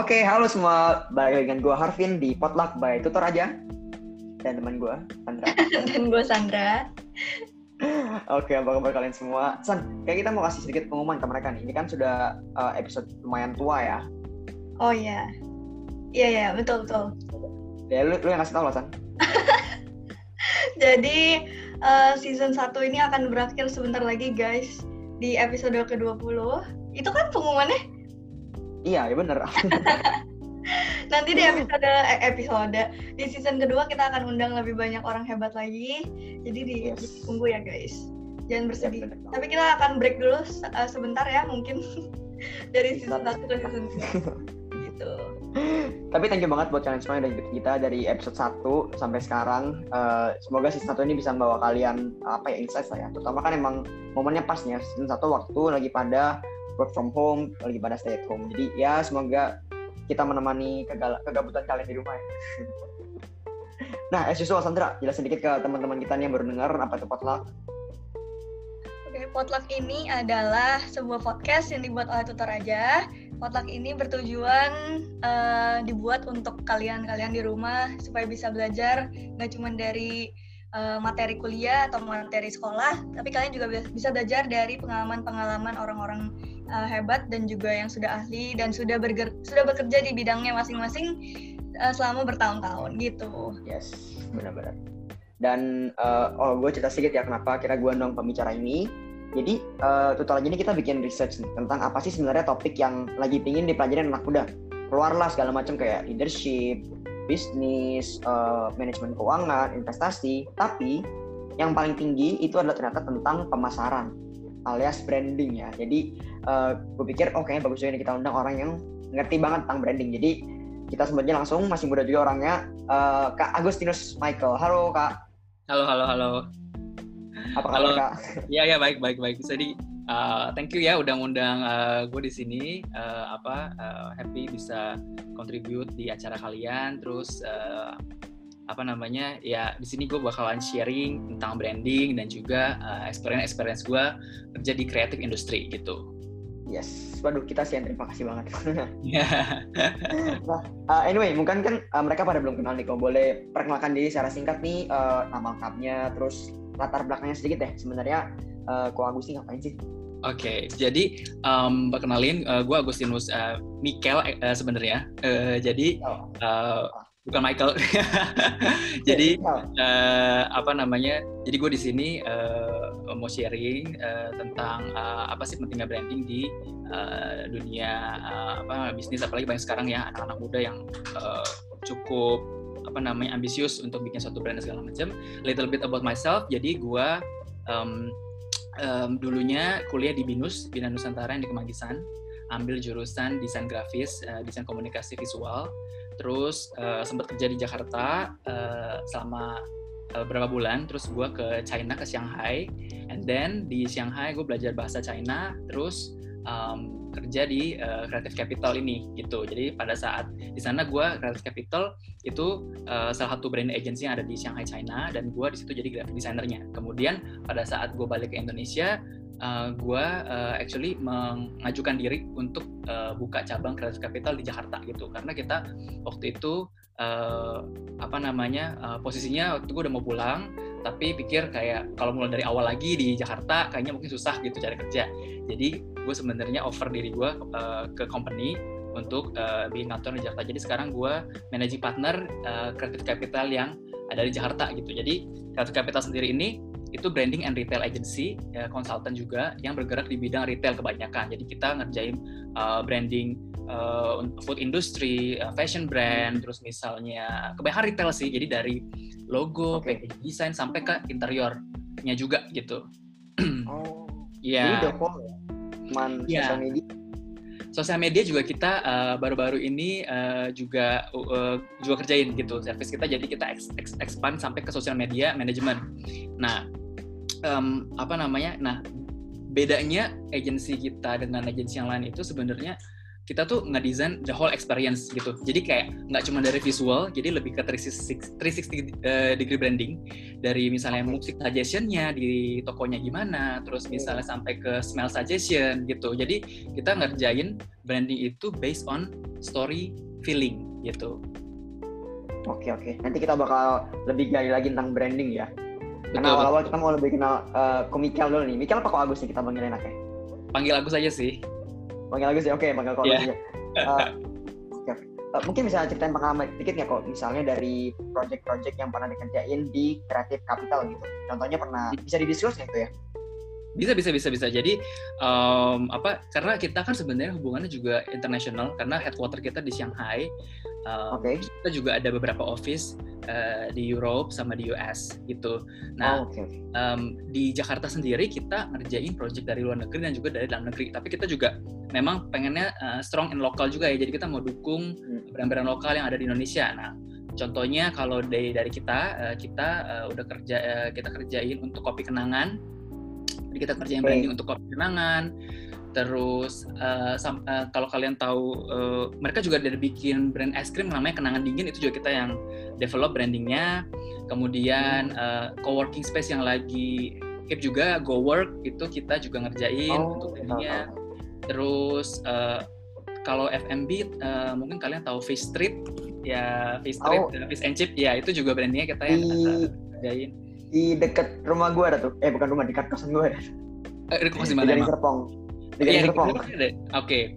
Oke, halo semua. Balik dengan gue Harvin di Potluck by Tutor aja. Dan teman gue, Sandra. Dan gue Sandra. Oke, apa kabar kalian semua? San, kayak kita mau kasih sedikit pengumuman ke mereka nih. Ini kan sudah uh, episode lumayan tua ya. Oh iya. Iya, iya, betul, betul. Ya, lu, lu yang kasih tau lah, San. Jadi, uh, season 1 ini akan berakhir sebentar lagi, guys. Di episode ke-20. Itu kan pengumumannya? Iya, ya bener. Nanti di episode eh, episode di season kedua kita akan undang lebih banyak orang hebat lagi. Jadi di Yes. tunggu ya guys. Jangan bersedih. Ya. Tapi kita akan break dulu uh, sebentar ya mungkin dari season 1 ke season 2. gitu. Tapi thank you banget buat kalian semua yang udah ikut kita dari episode 1 sampai sekarang. Eh, semoga season 1 ini bisa membawa kalian apa ya insight lah ya. Terutama kan emang momennya pas nih ya. Season 1 waktu lagi pada work from home, lagi pada stay at home. Jadi ya semoga kita menemani kegabutan kalian di rumah ya. nah, as usual Sandra, jelasin dikit ke teman-teman kita nih yang baru dengar apa itu potluck. Oke, Potluck ini adalah sebuah podcast yang dibuat oleh Tutor Aja. Potluck ini bertujuan eh, dibuat untuk kalian-kalian di rumah supaya bisa belajar nggak cuma dari eh, materi kuliah atau materi sekolah, tapi kalian juga bisa- belajar dari pengalaman-pengalaman orang-orang eh, hebat dan juga yang sudah ahli dan sudah berger- sudah bekerja di bidangnya masing-masing eh, selama bertahun-tahun gitu. Yes, benar-benar. Dan eh, oh gue cerita sedikit ya kenapa kira gue nong pembicara ini. Jadi eh tutorial ini kita bikin research tentang apa sih sebenarnya topik yang lagi pingin dipelajarin anak muda. Keluarlah segala macam kayak leadership, bisnis, eh, manajemen keuangan, investasi. Tapi yang paling tinggi itu adalah ternyata tentang pemasaran alias branding ya. Jadi eh gue pikir oh kayaknya bagus juga nih kita undang orang yang ngerti banget tentang branding. Jadi kita sebenarnya langsung masih muda juga orangnya eh, Kak Agustinus Michael. Halo Kak, Halo, halo, halo. apa kabar. Kak? Iya, ya baik, baik, baik. Jadi, uh, thank you ya udah ngundang gue di sini. Uh, apa uh, happy bisa contribute di acara kalian. Terus uh, apa namanya? Ya di sini gue bakalan sharing tentang branding dan juga uh, experience experience gue kerja di creative industry gitu. Yes, waduh kita sih yang terima kasih banget. Ya. Uh, anyway, mungkin kan uh, mereka pada belum kenal nih, kok boleh perkenalkan diri secara singkat nih uh, nama lengkapnya, terus latar belakangnya sedikit deh. Sebenarnya uh, Ko Agusti ngapain sih? Oke, jadi um, perkenalin gue Agustinus uh, Mikel uh, sebenarnya. Uh, jadi uh, bukan Michael. jadi eh, apa namanya jadi gue di sini eh, mau sharing eh, tentang eh, apa sih pentingnya branding di eh, dunia eh, apa bisnis apalagi banyak sekarang ya anak-anak muda yang eh, cukup apa namanya ambisius untuk bikin suatu brand segala macam little bit about myself jadi gue em, em, dulunya kuliah di binus bina nusantara yang di kemanggisan ambil jurusan desain grafis eh, desain komunikasi visual. Terus eh, sempat kerja di Jakarta eh, selama eh, beberapa bulan. Terus gue ke China ke Shanghai. And then di Shanghai gue belajar bahasa China. Terus um, kerja di eh, Creative Capital ini gitu. Jadi pada saat di sana gue Creative Capital itu eh, salah satu brand agency yang ada di Shanghai China dan gue di situ jadi graphic designernya. Kemudian pada saat gue balik ke Indonesia uh, gue uh, actually mengajukan diri untuk uh, buka cabang Creative Capital di Jakarta gitu. Karena kita waktu itu uh, apa namanya uh, posisinya waktu gue udah mau pulang tapi pikir kayak kalau mulai dari awal lagi di Jakarta kayaknya mungkin susah gitu cari kerja. Jadi gue sebenarnya offer diri gue uh, ke company untuk uh, bikin kantor di Jakarta. Jadi sekarang gue managing partner uh, Creative Capital yang ada di Jakarta gitu. Jadi Creative Capital sendiri ini itu branding and retail agency, ya, konsultan juga yang bergerak di bidang retail kebanyakan. Jadi kita ngerjain uh, branding uh, food industry, uh, fashion brand, terus misalnya kebanyakan retail sih. Jadi dari logo, Oke. packaging design sampai ke interiornya juga gitu. Oh, Iya. jadi ya? Cuman Iya. sosial media. sosial media juga kita uh, baru-baru ini uh, juga uh, juga kerjain gitu service kita jadi kita ex- ex- expand sampai ke sosial media manajemen. Nah, em, apa namanya? Nah, bedanya agensi kita dengan agensi yang lain itu sebenarnya kita tuh ngedesain the whole experience gitu. Jadi kayak nggak cuma dari visual, jadi lebih ke 360, 360 uh, degree branding. Dari misalnya musik suggestionnya di tokonya gimana, terus misalnya sampai ke smell suggestion gitu. Jadi kita ngerjain branding itu based on story feeling gitu. Oke oke, nanti kita bakal lebih gali lagi tentang branding ya. Karena awal-awal kita mau lebih kenal uh, ke Mikel dulu nih. Mikel apa kok Agus nih kita panggil enaknya? Panggil Agus aja sih panggil Agus ya oke panggil kok yeah. aja uh, okay. uh, mungkin bisa ceritain pengalaman dikit nggak kok misalnya dari project-project yang pernah dikerjain di Creative Capital gitu? Contohnya pernah bisa didiskus gitu ya? Bisa bisa bisa bisa. Jadi um, apa karena kita kan sebenarnya hubungannya juga internasional karena headquarter kita di Shanghai um, okay. kita juga ada beberapa office uh, di Europe sama di US gitu nah oh, okay. um, di Jakarta sendiri kita ngerjain project dari luar negeri dan juga dari dalam negeri tapi kita juga memang pengennya uh, strong in lokal juga ya jadi kita mau dukung hmm. brand-brand lokal yang ada di Indonesia nah contohnya kalau dari dari kita uh, kita uh, udah kerja uh, kita kerjain untuk kopi kenangan jadi kita kerjain branding untuk kopi kenangan. Terus uh, uh, kalau kalian tahu uh, mereka juga ada bikin brand es krim namanya Kenangan Dingin itu juga kita yang develop brandingnya. Kemudian uh, co-working space yang lagi keep juga Go Work itu kita juga ngerjain oh, untuk brandingnya. Terus uh, kalau FMB uh, mungkin kalian tahu Fish Street. Ya Fish Street oh. Fish and Chip. Ya itu juga brandingnya kita yang ngerjain. di dekat rumah gue ada tuh. Eh bukan rumah dekat kosan gue ada. Eh, di kosan mana di Serpong di iya, oke okay.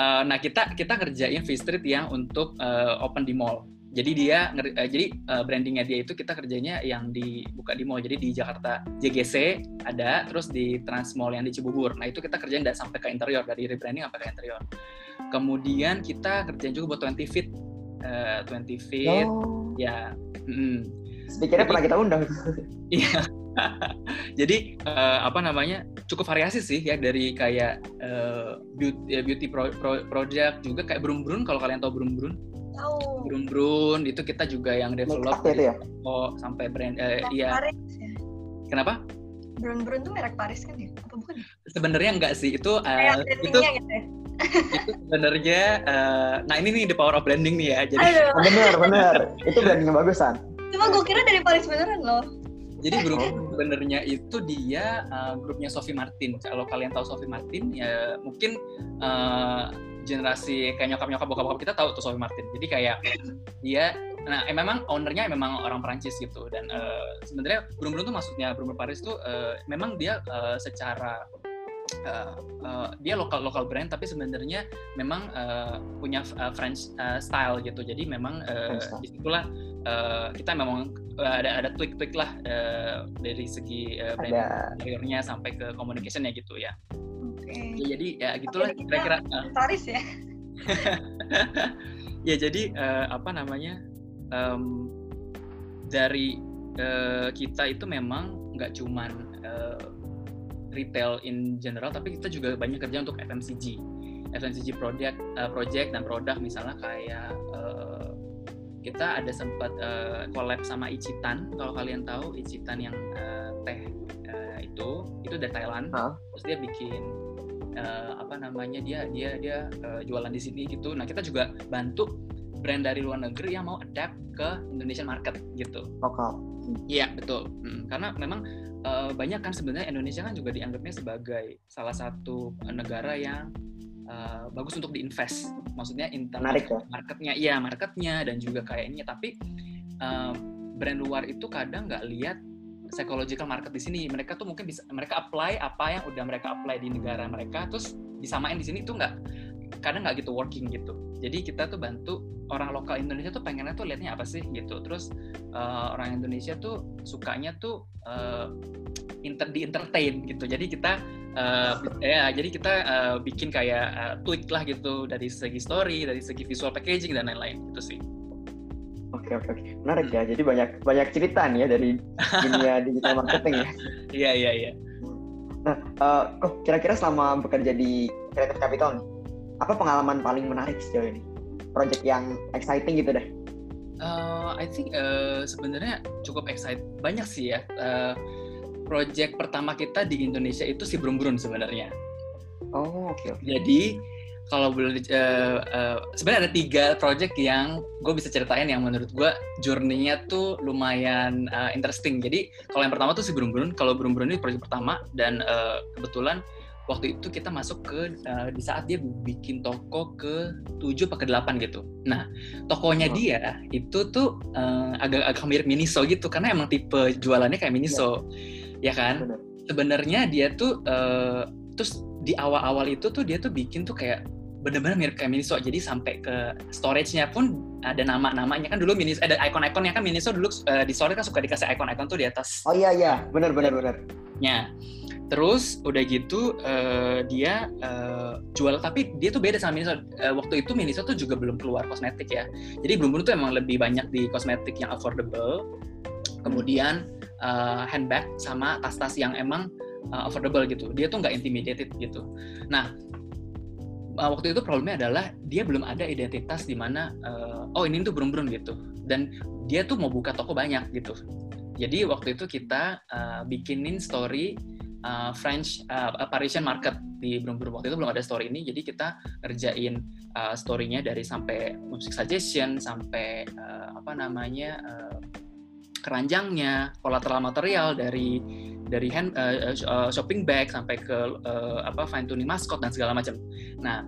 uh, eh, nah kita kita kerjain V Street yang untuk uh, open di mall. Jadi dia uh, jadi uh, brandingnya dia itu kita kerjanya yang dibuka di mall. Jadi di Jakarta JGC ada terus di Trans Mall yang di Cibubur. Nah itu kita kerjain dari sampai ke interior dari rebranding sampai ke interior. Kemudian kita kerjain juga buat 20 feet. Uh, 20 feet. Oh. ya mm, Speakernya pernah kita undang. Iya. Jadi uh, apa namanya cukup variasi sih ya dari kayak uh, beauty, beauty pro, pro, project juga kayak Brun Brun kalau kalian tahu Brun Brun. Tahu. Brun Brun itu kita juga yang develop itu ya? Oh sampai brand uh, iya. Paris, ya? Kenapa? Brun Brun tuh merek Paris kan ya? Apa bukan? Sebenarnya enggak sih itu uh, itu gitu ya? itu sebenarnya uh, nah ini nih the power of branding nih ya jadi Aduh. bener bener itu brandingnya bagusan Cuma gue kira dari Paris beneran loh. Jadi grup sebenarnya itu dia uh, grupnya Sophie Martin. Kalau kalian tahu Sophie Martin ya mungkin uh, generasi kayak nyokap nyokap bokap bokap kita tahu tuh Sophie Martin. Jadi kayak dia nah eh, memang ownernya memang orang Prancis gitu dan uh, sebenarnya Bruno Bruno tuh maksudnya Bruno Paris tuh uh, memang dia uh, secara uh, uh, dia lokal lokal brand tapi sebenarnya memang uh, punya uh, French uh, style gitu jadi memang uh, di situlah uh, kita memang uh, ada ada tweak tweak lah uh, dari segi uh, brand interiornya sampai ke communicationnya gitu ya. Oke. Okay. Ya, jadi ya gitulah kira-kira. Ya. ya jadi uh, apa namanya um, dari uh, kita itu memang nggak cuman uh, retail in general, tapi kita juga banyak kerja untuk FMCG, FMCG project, uh, project dan produk misalnya kayak uh, kita ada sempat uh, collab sama Ichitan, kalau kalian tahu Ichitan yang uh, teh uh, itu itu dari Thailand, huh? terus dia bikin uh, apa namanya dia dia dia uh, jualan di sini gitu. Nah kita juga bantu brand dari luar negeri yang mau adapt ke Indonesian market gitu. Lokal. Iya betul, hmm, karena memang uh, banyak kan sebenarnya Indonesia kan juga dianggapnya sebagai salah satu negara yang uh, bagus untuk diinvest. Maksudnya internet ya? marketnya, iya marketnya dan juga kayaknya. Tapi uh, brand luar itu kadang nggak lihat psychological market di sini. Mereka tuh mungkin bisa mereka apply apa yang udah mereka apply di negara mereka, terus disamain di sini tuh nggak kadang nggak gitu working gitu. Jadi kita tuh bantu orang lokal Indonesia tuh pengennya tuh liatnya apa sih gitu. Terus uh, orang Indonesia tuh sukanya tuh uh, inter di entertain gitu. Jadi kita uh, ya jadi kita uh, bikin kayak uh, tweak lah gitu dari segi story, dari segi visual packaging dan lain-lain gitu sih. Oke oke oke menarik ya. Jadi banyak banyak cerita nih ya dari dunia digital marketing ya. Iya iya iya. Nah, uh, kira-kira selama bekerja di Creative Capital nih, apa pengalaman paling menarik sejauh ini? Project yang exciting gitu deh. Uh, I think uh, sebenarnya cukup excited banyak sih ya. Uh, project pertama kita di Indonesia itu si Brun Brun sebenarnya. Oh oke. Okay, okay. Jadi kalau boleh uh, uh, sebenarnya ada tiga project yang gue bisa ceritain yang menurut gue journey-nya tuh lumayan uh, interesting. Jadi kalau yang pertama tuh si Burung, kalau Burung ini project pertama dan uh, kebetulan waktu itu kita masuk ke uh, di saat dia bikin toko ke tujuh atau ke delapan gitu. Nah, tokonya oh. dia itu tuh uh, agak agak mirip Miniso gitu karena emang tipe jualannya kayak Miniso. Ya, ya kan? Sebenarnya dia tuh uh, terus di awal-awal itu tuh dia tuh bikin tuh kayak benar-benar mirip kayak Miniso. Jadi sampai ke storage-nya pun ada nama-namanya kan dulu Miniso ada icon-iconnya kan Miniso dulu uh, di storage kan suka dikasih icon-icon tuh di atas. Oh iya iya, benar benar benar. Ya. Terus udah gitu uh, dia uh, jual tapi dia tuh beda sama Miniso. Uh, waktu itu Miniso tuh juga belum keluar kosmetik ya. Jadi belum tuh emang lebih banyak di kosmetik yang affordable. Kemudian uh, handbag sama tas-tas yang emang uh, affordable gitu. Dia tuh nggak intimidated gitu. Nah, uh, waktu itu problemnya adalah dia belum ada identitas di mana uh, oh ini tuh burung-burung gitu dan dia tuh mau buka toko banyak gitu jadi waktu itu kita uh, bikinin story uh, French uh, Parisian market di burung-burung waktu itu belum ada story ini jadi kita ngerjain uh, story-nya dari sampai music suggestion sampai uh, apa namanya uh, keranjangnya collateral material dari dari hand uh, uh, shopping bag sampai ke uh, apa fine tuning maskot dan segala macam. Nah,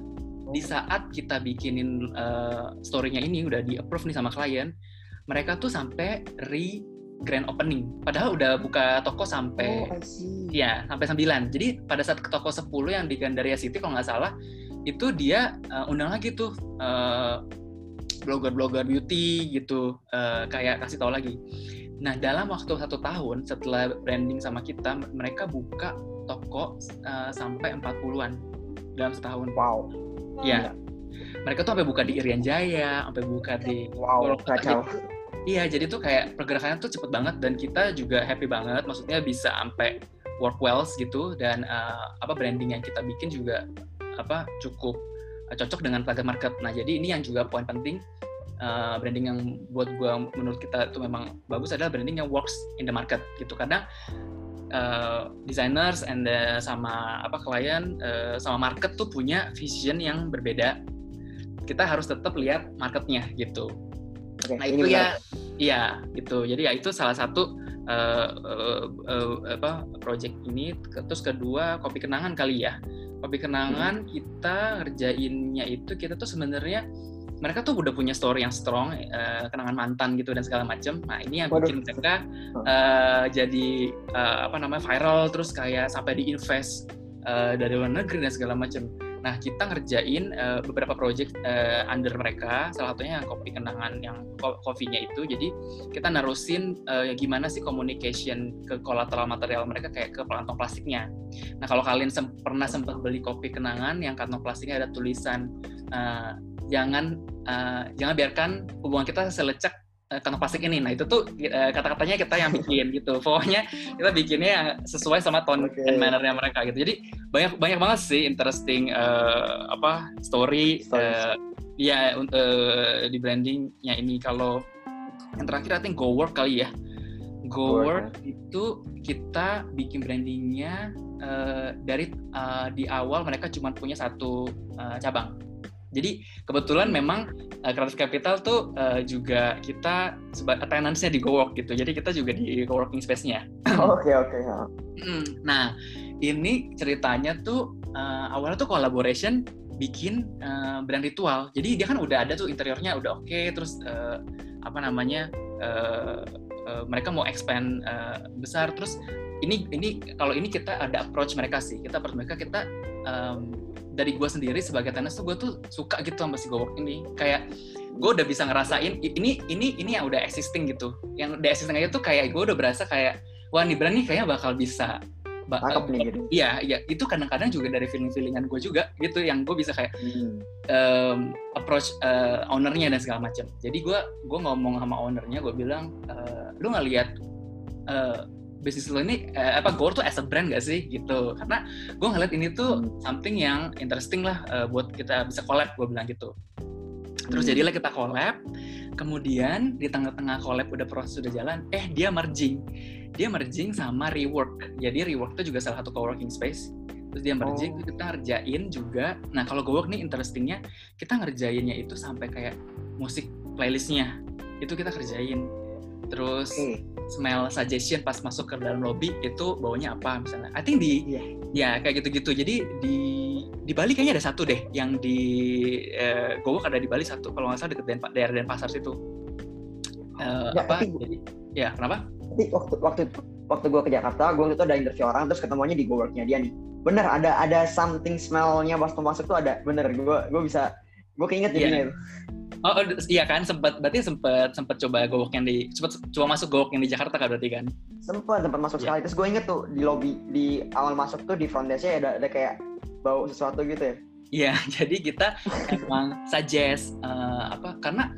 di saat kita bikinin uh, story-nya ini udah di approve nih sama klien, mereka tuh sampai re grand opening. Padahal udah buka toko sampai oh, ya sampai 9. Jadi pada saat ke toko 10 yang di Gandaria City kalau nggak salah itu dia uh, undang lagi tuh uh, blogger-blogger beauty gitu uh, kayak kasih tahu lagi Nah, dalam waktu satu tahun setelah branding sama kita, mereka buka toko uh, sampai 40-an dalam setahun. Wow. Ya. Mereka tuh sampai buka di Irian Jaya, sampai buka di Wow, kacau. Iya, jadi tuh kayak pergerakannya tuh cepet banget dan kita juga happy banget. Maksudnya bisa sampai work wells gitu dan uh, apa branding yang kita bikin juga apa cukup uh, cocok dengan target market. Nah, jadi ini yang juga poin penting uh, branding yang buat gue menurut kita itu memang bagus adalah branding yang works in the market gitu karena uh, designers and the, sama apa klien uh, sama market tuh punya vision yang berbeda kita harus tetap lihat marketnya gitu okay, nah itu ya iya gitu jadi ya itu salah satu uh, uh, uh, apa project ini terus kedua kopi kenangan kali ya kopi kenangan hmm. kita ngerjainnya itu kita tuh sebenarnya mereka tuh udah punya story yang strong, uh, kenangan mantan gitu dan segala macam. Nah ini yang bikin mereka uh, jadi uh, apa namanya viral terus kayak sampai diinvest uh, dari luar negeri dan segala macam. Nah kita ngerjain uh, beberapa project uh, under mereka, salah satunya yang kopi kenangan yang kopinya itu. Jadi kita narusin uh, gimana sih communication ke collateral material mereka kayak ke kantong plastiknya. Nah kalau kalian sem pernah sempat beli kopi kenangan yang kantong plastiknya ada tulisan uh, jangan uh, jangan biarkan hubungan kita selecek kantong plastik ini. Nah itu tuh uh, kata-katanya kita yang bikin gitu. Pokoknya kita bikinnya sesuai sama tone okay. and mannernya mereka gitu. Jadi banyak banyak banget sih interesting uh, apa story uh, ya uh, di brandingnya ini. Kalau yang terakhir I think Go Work kali ya. Go Work itu kita bikin brandingnya uh, dari uh, di awal mereka cuma punya satu uh, cabang jadi kebetulan memang uh, Creative Capital tuh uh, juga kita attendance-nya di GoWork gitu. Jadi kita juga di co-working space-nya. Oke, oke. Nah, ini ceritanya tuh uh, awalnya tuh collaboration bikin uh, brand ritual. Jadi dia kan udah ada tuh interiornya udah oke, okay, terus uh, apa namanya uh, uh, mereka mau expand uh, besar, terus ini ini kalau ini kita ada approach mereka sih, kita approach mereka kita um, dari gue sendiri sebagai tenis tuh gue tuh suka gitu sama si GoWork ini kayak gue udah bisa ngerasain ini ini ini yang udah existing gitu yang udah existing aja tuh kayak gue udah berasa kayak wah nih brand nih kayaknya bakal bisa Cakep nih gitu. Iya, iya. Itu kadang-kadang juga dari feeling-feelingan gue juga gitu yang gue bisa kayak hmm. um, approach uh, ownernya dan segala macam. Jadi gue gue ngomong sama ownernya, gue bilang, uh, lu nggak lihat uh, bisnis lo ini uh, apa Gore tuh as a brand gak sih gitu. Karena gue ngeliat ini tuh hmm. something yang interesting lah uh, buat kita bisa collab gue bilang gitu. Terus hmm. jadilah kita collab kemudian di tengah-tengah collab udah proses sudah jalan eh dia merging. Dia merging sama rework. Jadi rework itu juga salah satu co-working space. Terus dia merging Oh. kita ngerjain juga. Nah kalau GoWork nih interestingnya kita ngerjainnya itu sampai kayak musik playlistnya. Itu kita kerjain terus Oke. smell suggestion pas masuk ke dalam lobby itu baunya apa misalnya I think di Iya. ya kayak gitu-gitu jadi di di Bali kayaknya ada satu deh yang di eh, GoWork ada di Bali satu kalau nggak salah deket Denpa- daerah Denpasar situ Eh, Nggak, apa tapi- jadi ya kenapa Tapi waktu waktu waktu gue ke Jakarta, gue itu ada interview orang terus ketemunya di GoWorknya dia nih. Bener ada ada something smell-nya pas masuk tuh ada. Bener gue gue bisa gue keinget Iya. jadinya itu. Oh, oh, iya kan sempat berarti sempat sempat coba gowok yang di sempat coba masuk gowok yang di Jakarta kan berarti kan? Sempet sempat masuk Iya. sekali. Terus gue inget tuh di lobby di awal masuk tuh di front desk-nya ada ada kayak bau sesuatu gitu ya. Iya, jadi kita emang suggest eh, apa karena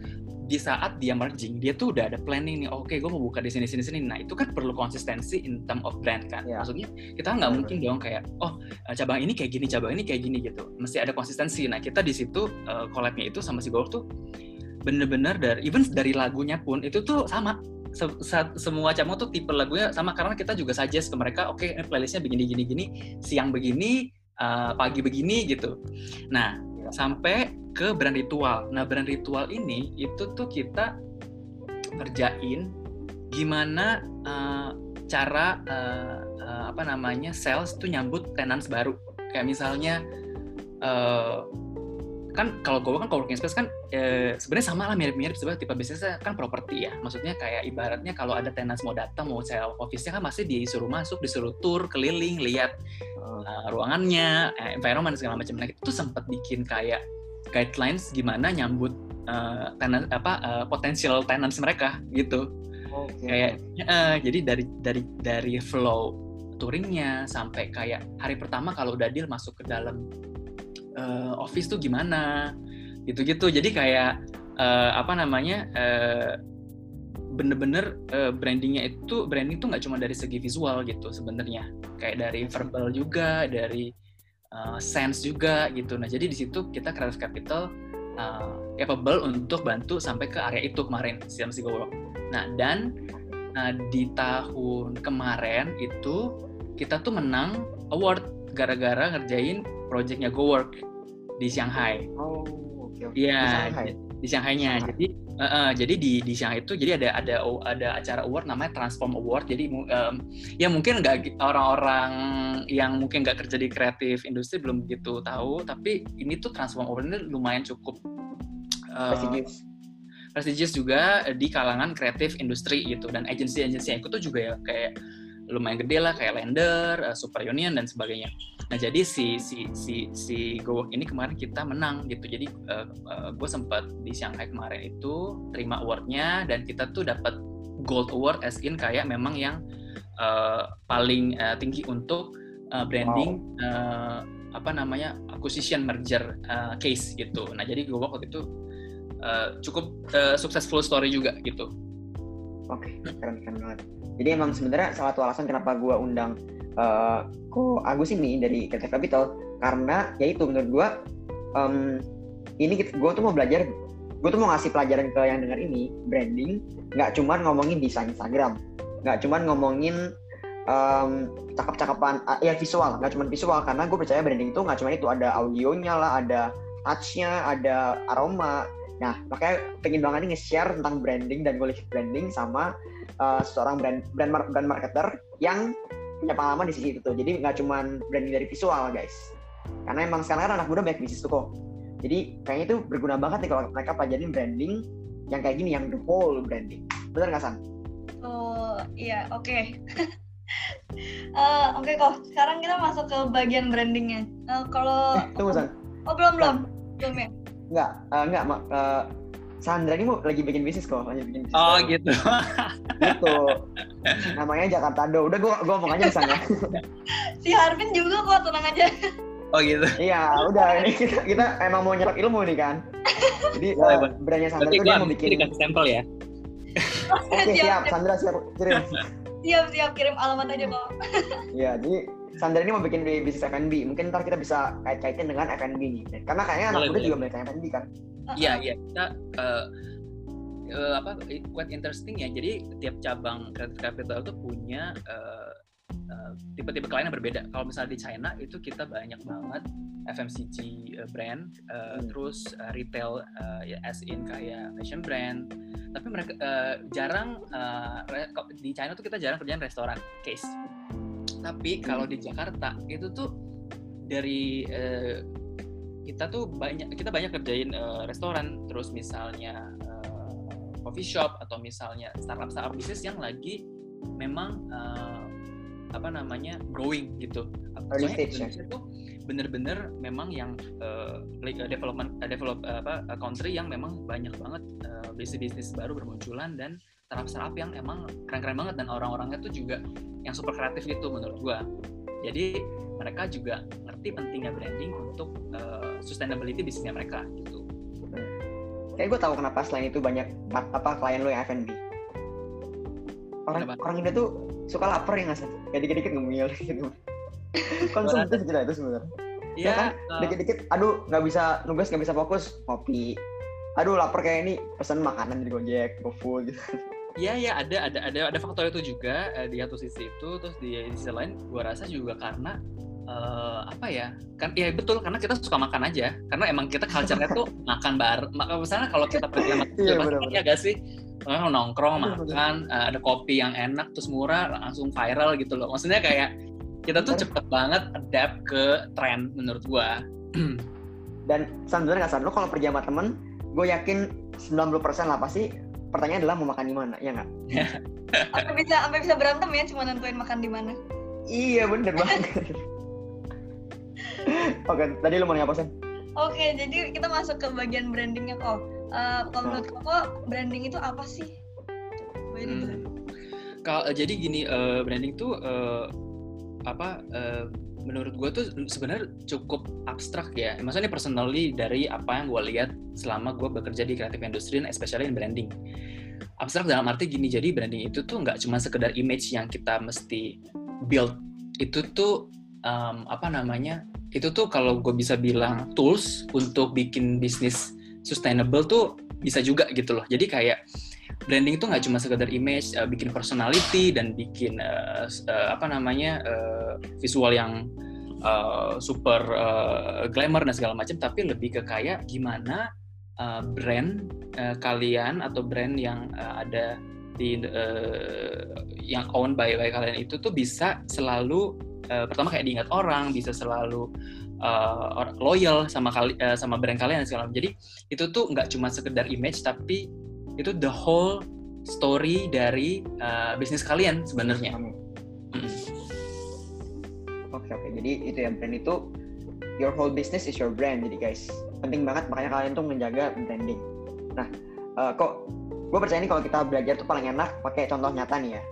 di saat dia merging dia tuh udah ada planning nih oke gue mau buka di sini sini sini. Nah itu kan perlu konsistensi in term of brand kan. Iya. maksudnya kita nggak mungkin dong kayak oh eh, cabang ini kayak gini cabang ini kayak gini gitu. Mesti ada konsistensi. Nah kita di situ eh, collabnya itu sama si Gowok tuh bener-bener dari even dari lagunya pun itu tuh sama. Se- semua cabang tuh tipe lagunya sama karena kita juga suggest ke mereka oke ini playlistnya begini gini gini siang begini eh, pagi begini gitu. Nah. Sampai ke brand ritual. Nah, brand ritual ini itu tuh kita kerjain gimana eh, cara eh, eh, apa namanya sales tuh nyambut tenants baru. Kayak misalnya eh, kan kalau gue kan coworking space kan eh, sebenarnya sama lah mirip-mirip sebenarnya tipe bisnisnya kan properti ya. Maksudnya kayak ibaratnya kalau ada tenants mau datang mau sewa office-nya kan pasti disuruh masuk, disuruh tour keliling, lihat uh, ruangannya, eh, environment segala macam. Nah, itu sempat bikin kayak guidelines gimana nyambut uh, tenant apa uh, potensial tenants mereka gitu. Oke. Kayak eh, jadi dari dari dari flow touringnya sampai kayak hari pertama kalau udah deal masuk ke dalam uh, office tuh gimana gitu-gitu. Jadi kayak uh, apa namanya uh, bener-bener uh, brandingnya itu branding tuh nggak cuma dari segi visual gitu sebenarnya kayak dari verbal juga dari uh, sense juga gitu nah jadi di situ kita creative capital uh, capable untuk bantu sampai ke area itu kemarin si MC Go Work. nah dan uh, di tahun kemarin itu kita tuh menang award gara-gara ngerjain projectnya Go Work di Shanghai Oh, oke oke. Iya, Di Shanghai? di Shanghai-nya. Shanghai. Jadi eh, eh, jadi di di Shanghai itu jadi ada ada ada acara award namanya Transform Award. Jadi em, ya mungkin nggak orang-orang yang mungkin nggak kerja di kreatif industri belum begitu tahu, tapi ini tuh Transform Award ini lumayan cukup eh, Prestigious. prestigious juga di kalangan kreatif industri gitu dan agensi-agensi yang ikut tuh juga ya kayak lumayan gede lah kayak Lender, eh, Super Union dan sebagainya. Nah jadi si si si si GoWork ini kemarin kita menang gitu. Jadi gue sempat di Shanghai kemarin itu terima awardnya dan kita tuh dapat gold award as in kayak memang yang eh, paling eh, tinggi untuk eh, branding eh, apa namanya acquisition merger eh, case gitu. Nah jadi GoWork waktu itu eh, cukup eh, successful story juga gitu. Oke, keren keren banget. Jadi emang sebenarnya salah satu alasan kenapa gua undang eh kok Agus ini dari Creative Capital karena yaitu menurut gua em, ini gua tuh mau belajar, gua tuh mau ngasih pelajaran ke yang dengar ini branding, nggak cuman ngomongin desain Instagram, nggak cuman ngomongin em, cakep-cakepan, ah, ya visual, nggak cuman visual karena gue percaya branding itu nggak cuman itu ada audionya lah, ada touch-nya, ada aroma, Nah, makanya pengen banget nih nge-share tentang branding dan goals branding sama uh, seorang brand brand mar- brand marketer yang punya pengalaman di sisi itu tuh. Jadi nggak cuma branding dari visual, guys. Karena emang sekarang kan anak muda banyak bisnis tuh kok. Jadi kayaknya itu berguna banget nih kalau mereka pelajarin branding yang kayak gini, yang the whole branding. Bener nggak, San? Oh iya, oke. Eh, oke kok, sekarang kita masuk ke bagian brandingnya. Eh, kalau Eh, tunggu, San. oh belum belum belum ya. Nggak, uh, nggak, Ma. Uh, Sandra ini mau lagi bikin bisnis kok, lagi bikin bisnis. Oh gitu. gitu. Namanya Jakarta Do. Udah gua gua ngomong aja di sana. Si Harvin juga kok tenang aja. Oh gitu. Iya, udah ini kita kita emang mau nyerap ilmu nih kan. Jadi Boleh, uh, Sandra itu dia mau bikin. dikasih sampel ya. Oke siap, siap, Sandra siap kirim. siap siap kirim alamat aja kok. Iya, jadi Sandra ini mau bikin di bisnis F&B. Mungkin ntar kita bisa kait-kaitin dengan F&B nih. Karena kayaknya anak muda juga banyak yang F&B kan. Iya, iya. Kita eh, eh, apa quite interesting ya. Jadi tiap cabang Creative Capital tuh punya eh, uh, tipe-tipe klien yang berbeda. Kalau misalnya di China itu kita banyak banget FMCG uh, brand, uh, hmm. terus uh, retail uh, ya as in kayak fashion brand. Tapi mereka uh, jarang uh, di China tuh kita jarang kerjaan restoran case. Tapi kalau di Jakarta itu tuh dari uh, kita tuh banyak kita banyak kerjain uh, restoran, terus misalnya uh, coffee shop atau misalnya startup startup bisnis yang lagi memang uh, apa namanya growing gitu. Early stage ya. Itu bener-bener memang yang uh, development uh, develop uh, apa country yang memang banyak banget uh, bisnis-bisnis baru bermunculan dan startup-startup yang emang keren-keren banget dan orang-orangnya tuh juga yang super kreatif gitu menurut gua. Jadi mereka juga ngerti pentingnya branding untuk uh, sustainability bisnisnya mereka gitu. Kayak gue tahu kenapa selain itu banyak apa klien lo yang F&B. Orang kenapa? orang Indo tuh suka lapar ya nggak sih? Kayak dikit-dikit ngemil gitu. Konsumtif gitu itu sebenarnya. Ya, ya kan? uh, dikit-dikit aduh nggak bisa nugas nggak bisa fokus ngopi. Aduh lapar kayak ini pesan makanan di Gojek GoFood gitu. Iya ya ada ada ada ada faktor itu juga uh, di satu sisi itu terus di, di sisi lain gue rasa juga karena uh, apa ya kan ya betul karena kita suka makan aja. Karena emang kita culture-nya tuh makan bar misalnya kalau kita pergi sama iya, ya gak sih? Nongkrong makan uh, ada kopi yang enak terus murah langsung viral gitu loh. Maksudnya kayak kita tuh cepet banget adapt ke tren menurut gua. Dan sebenarnya nggak sadar lo kalau pergi sama temen gue yakin 90% lah pasti pertanyaan adalah mau makan di mana ya nggak? Sampai bisa sampai bisa berantem ya cuma nentuin makan di mana. Iya bener banget oke tadi lo mau nanya apa sih oke jadi kita masuk ke bagian brandingnya kok uh, kalau menurut kok branding itu apa sih hmm. kalau jadi gini uh, branding tuh uh, apa uh, menurut gue tuh sebenarnya cukup abstrak ya. Maksudnya personally dari apa yang gue lihat selama gue bekerja di kreatif industri, especially in branding. Abstrak dalam arti gini, jadi branding itu tuh nggak cuma sekedar image yang kita mesti build. Itu tuh um, apa namanya? Itu tuh kalau gue bisa bilang tools untuk bikin bisnis sustainable tuh bisa juga gitu loh. Jadi kayak branding itu nggak cuma sekedar image, uh, bikin personality dan bikin uh, uh, apa namanya uh, visual yang uh, super uh, glamour dan segala macam, tapi lebih ke kayak gimana uh, brand uh, kalian atau brand yang uh, ada di uh, yang owned by, by kalian itu tuh bisa selalu uh, pertama kayak diingat orang, bisa selalu uh, loyal sama kali uh, sama brand kalian dan segala macam. Jadi itu tuh nggak cuma sekedar image tapi itu the whole story dari uh, bisnis kalian sebenarnya. Oke oke, jadi itu ya brand itu your whole business is your brand jadi guys penting banget makanya kalian tuh menjaga branding. Nah uh, kok gue percaya nih kalau kita belajar tuh paling enak pakai contoh nyata nih ya. Ya.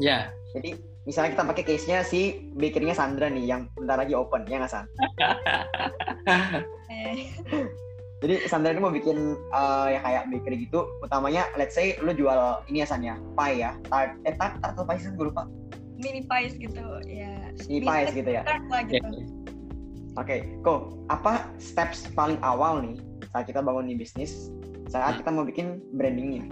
Yeah. Jadi misalnya kita pakai case-nya si bakery-nya Sandra nih yang bentar lagi open ya nggak San? Jadi Sandra ini mau bikin uh, ya kayak bakery gitu. Utamanya let's say lu jual ini ya San ya, pie ya. Tart eh tart atau pie sih gue lupa. Mini pies gitu ya. Mini pies gitu ya. Lah, gitu. Oke, okay. kok apa steps paling awal nih saat kita bangun nih bisnis saat kita mau bikin brandingnya?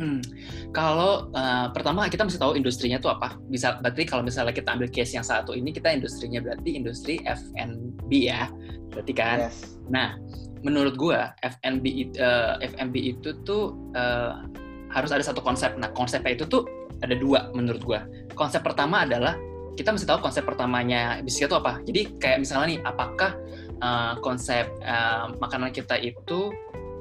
Hmm. Kalau uh, pertama kita mesti tahu industrinya itu apa. Bisa berarti kalau misalnya kita ambil case yang satu ini kita industrinya berarti industri F&B ya. Berarti kan. Yes. Nah, menurut gua FNB uh, FNB itu tuh uh, harus ada satu konsep. Nah, konsepnya itu tuh ada dua menurut gua. Konsep pertama adalah kita mesti tahu konsep pertamanya bisnis itu apa. Jadi kayak misalnya nih, apakah uh, konsep uh, makanan kita itu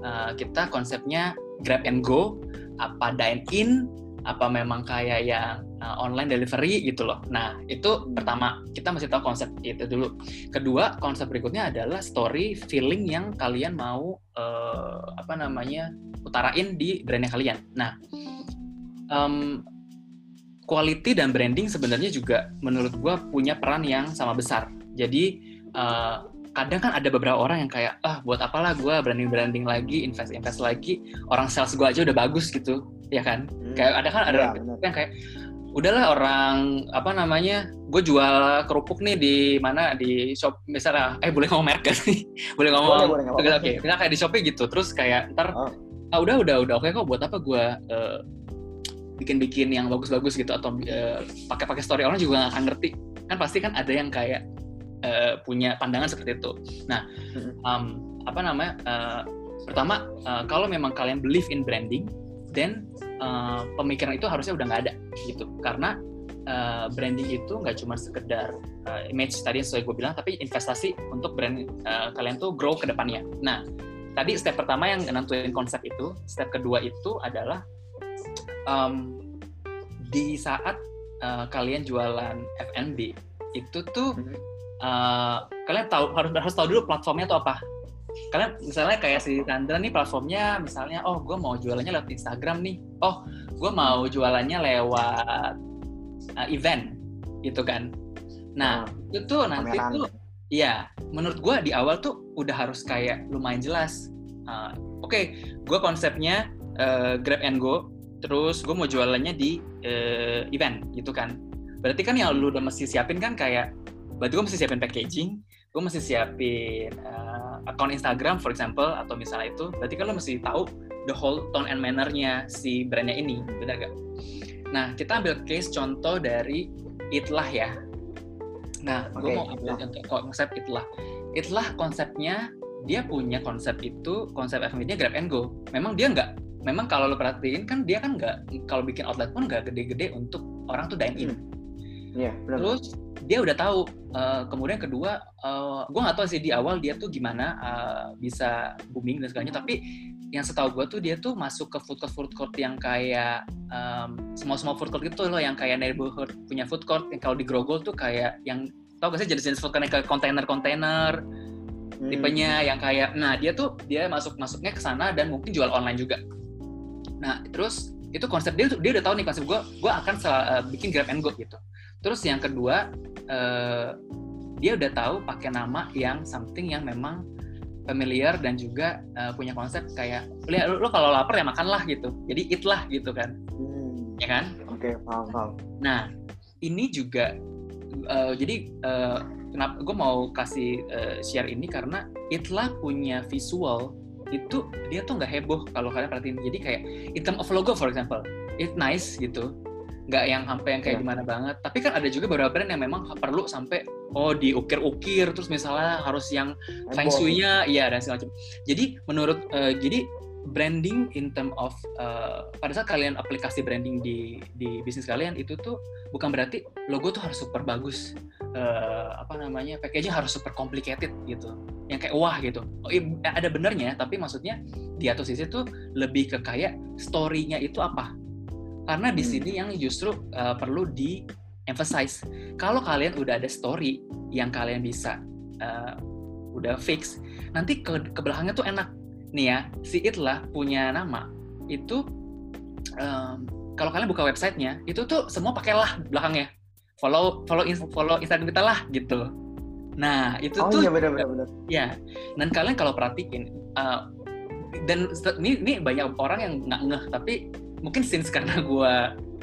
uh, kita konsepnya grab and go, apa dine in, apa memang kayak yang uh, online delivery gitu loh. Nah, itu hmm. pertama, kita mesti tahu konsep itu dulu. Kedua, konsep berikutnya adalah story, feeling yang kalian mau uh, apa namanya utarain di brandnya kalian. Nah, um, quality dan branding sebenarnya juga menurut gue punya peran yang sama besar. Jadi uh, kadang kan ada beberapa orang yang kayak ah buat apalah gue branding branding lagi invest invest lagi orang sales gue aja udah bagus gitu ya kan hmm. kayak ada kan ada ya, yang kayak udahlah orang apa namanya gue jual kerupuk nih di mana di shop misalnya eh boleh ngomong merek sih boleh ngomong boleh, boleh, oke okay. kayak di shopee gitu terus kayak ntar oh. ah udah udah udah oke okay kok buat apa gue uh, bikin-bikin yang bagus-bagus gitu atau uh, pakai-pakai story orang juga nggak akan ngerti kan pasti kan ada yang kayak uh, punya pandangan seperti itu. Nah um, apa namanya uh, pertama uh, kalau memang kalian believe in branding then uh, pemikiran itu harusnya udah nggak ada gitu. Karena uh, branding itu nggak cuma sekedar uh, image tadi yang sesuai gue bilang tapi investasi untuk brand uh, kalian tuh grow ke depannya. Nah tadi step pertama yang nentuin konsep itu step kedua itu adalah um, di saat uh, kalian jualan F&B itu tuh uh, kalian tahu harus harus tahu dulu platformnya tuh apa. Kalian misalnya kayak si Sandra nih platformnya misalnya oh gue mau jualannya lewat Instagram nih. Oh gue mau jualannya lewat uh, event gitu kan. Nah hmm. itu tuh nanti Pameran. tuh ya menurut gue di awal tuh udah harus kayak lumayan jelas. Uh, oke okay, gue konsepnya uh, grab and go terus gue mau jualannya di uh, event gitu kan. Berarti kan yang lu udah mesti siapin kan kayak berarti gue mesti siapin packaging gue mesti siapin uh, account Instagram for example atau misalnya itu berarti kan lo mesti tahu the whole tone and mannernya si brandnya ini benar gak? Nah kita ambil case contoh dari Itlah ya. Nah okay. gue mau ambil contoh konsep Itlah. Itlah konsepnya dia punya konsep itu konsep FMB-nya grab and go. Memang dia nggak memang kalau lo perhatiin kan dia kan nggak kalau bikin outlet pun nggak gede-gede untuk orang tuh dine in. Hmm. Yeah, Terus dia udah tahu. Uh, kemudian kedua, uh, gue nggak tahu sih di awal dia tuh gimana uh, bisa booming dan segalanya. Tapi yang setahu gue tuh dia tuh masuk ke food court food court yang kayak um, small small food court gitu loh, yang kayak neighborhood punya food court yang kalau di Grogol tuh kayak yang tau gak sih jenis-jenis food court yang kayak kontainer-kontainer hmm. tipenya yang kayak nah dia tuh dia masuk masuknya ke sana dan mungkin jual online juga nah terus itu konsep dia dia udah tahu nih konsep gue gue akan uh, bikin grab and go gitu terus yang kedua uh, dia udah tahu pakai nama yang something yang memang familiar dan juga uh, punya konsep kayak lihat lu, lu kalau lapar ya makanlah gitu. Jadi eat lah gitu kan. Hmm. ya kan? Oke okay, paham paham. Nah ini juga uh, jadi uh, kenapa gue mau kasih uh, share ini karena itlah punya visual itu dia tuh nggak heboh kalau kalian perhatiin. Jadi kayak in term of logo for example. It nice gitu nggak yang sampai yang kayak yeah. gimana banget. Tapi kan ada juga beberapa brand yang memang perlu sampai oh diukir-ukir terus misalnya harus yang feng shui-nya iya dan segala macam. Jadi menurut uh, jadi branding in term of uh, pada saat kalian aplikasi branding di di bisnis kalian itu tuh bukan berarti logo tuh harus super bagus uh, apa namanya packaging harus super complicated gitu. Yang kayak wah gitu. Oh, ada benernya tapi maksudnya di atas sisi tuh lebih ke kayak story-nya itu apa karena di hmm. sini yang justru uh, perlu di emphasize. Kalau kalian udah ada story yang kalian bisa uh, udah fix nanti ke, ke belakangnya tuh enak. Nih ya si itlah punya nama itu um, kalau kalian buka websitenya itu tuh semua pakai lah belakangnya. Follow follow follow Instagram kita lah gitu. Nah itu oh, tuh iya benar benar ya dan kalian kalau perhatiin uh, dan ini ini banyak orang yang nggak ngeh tapi mungkin since karena gue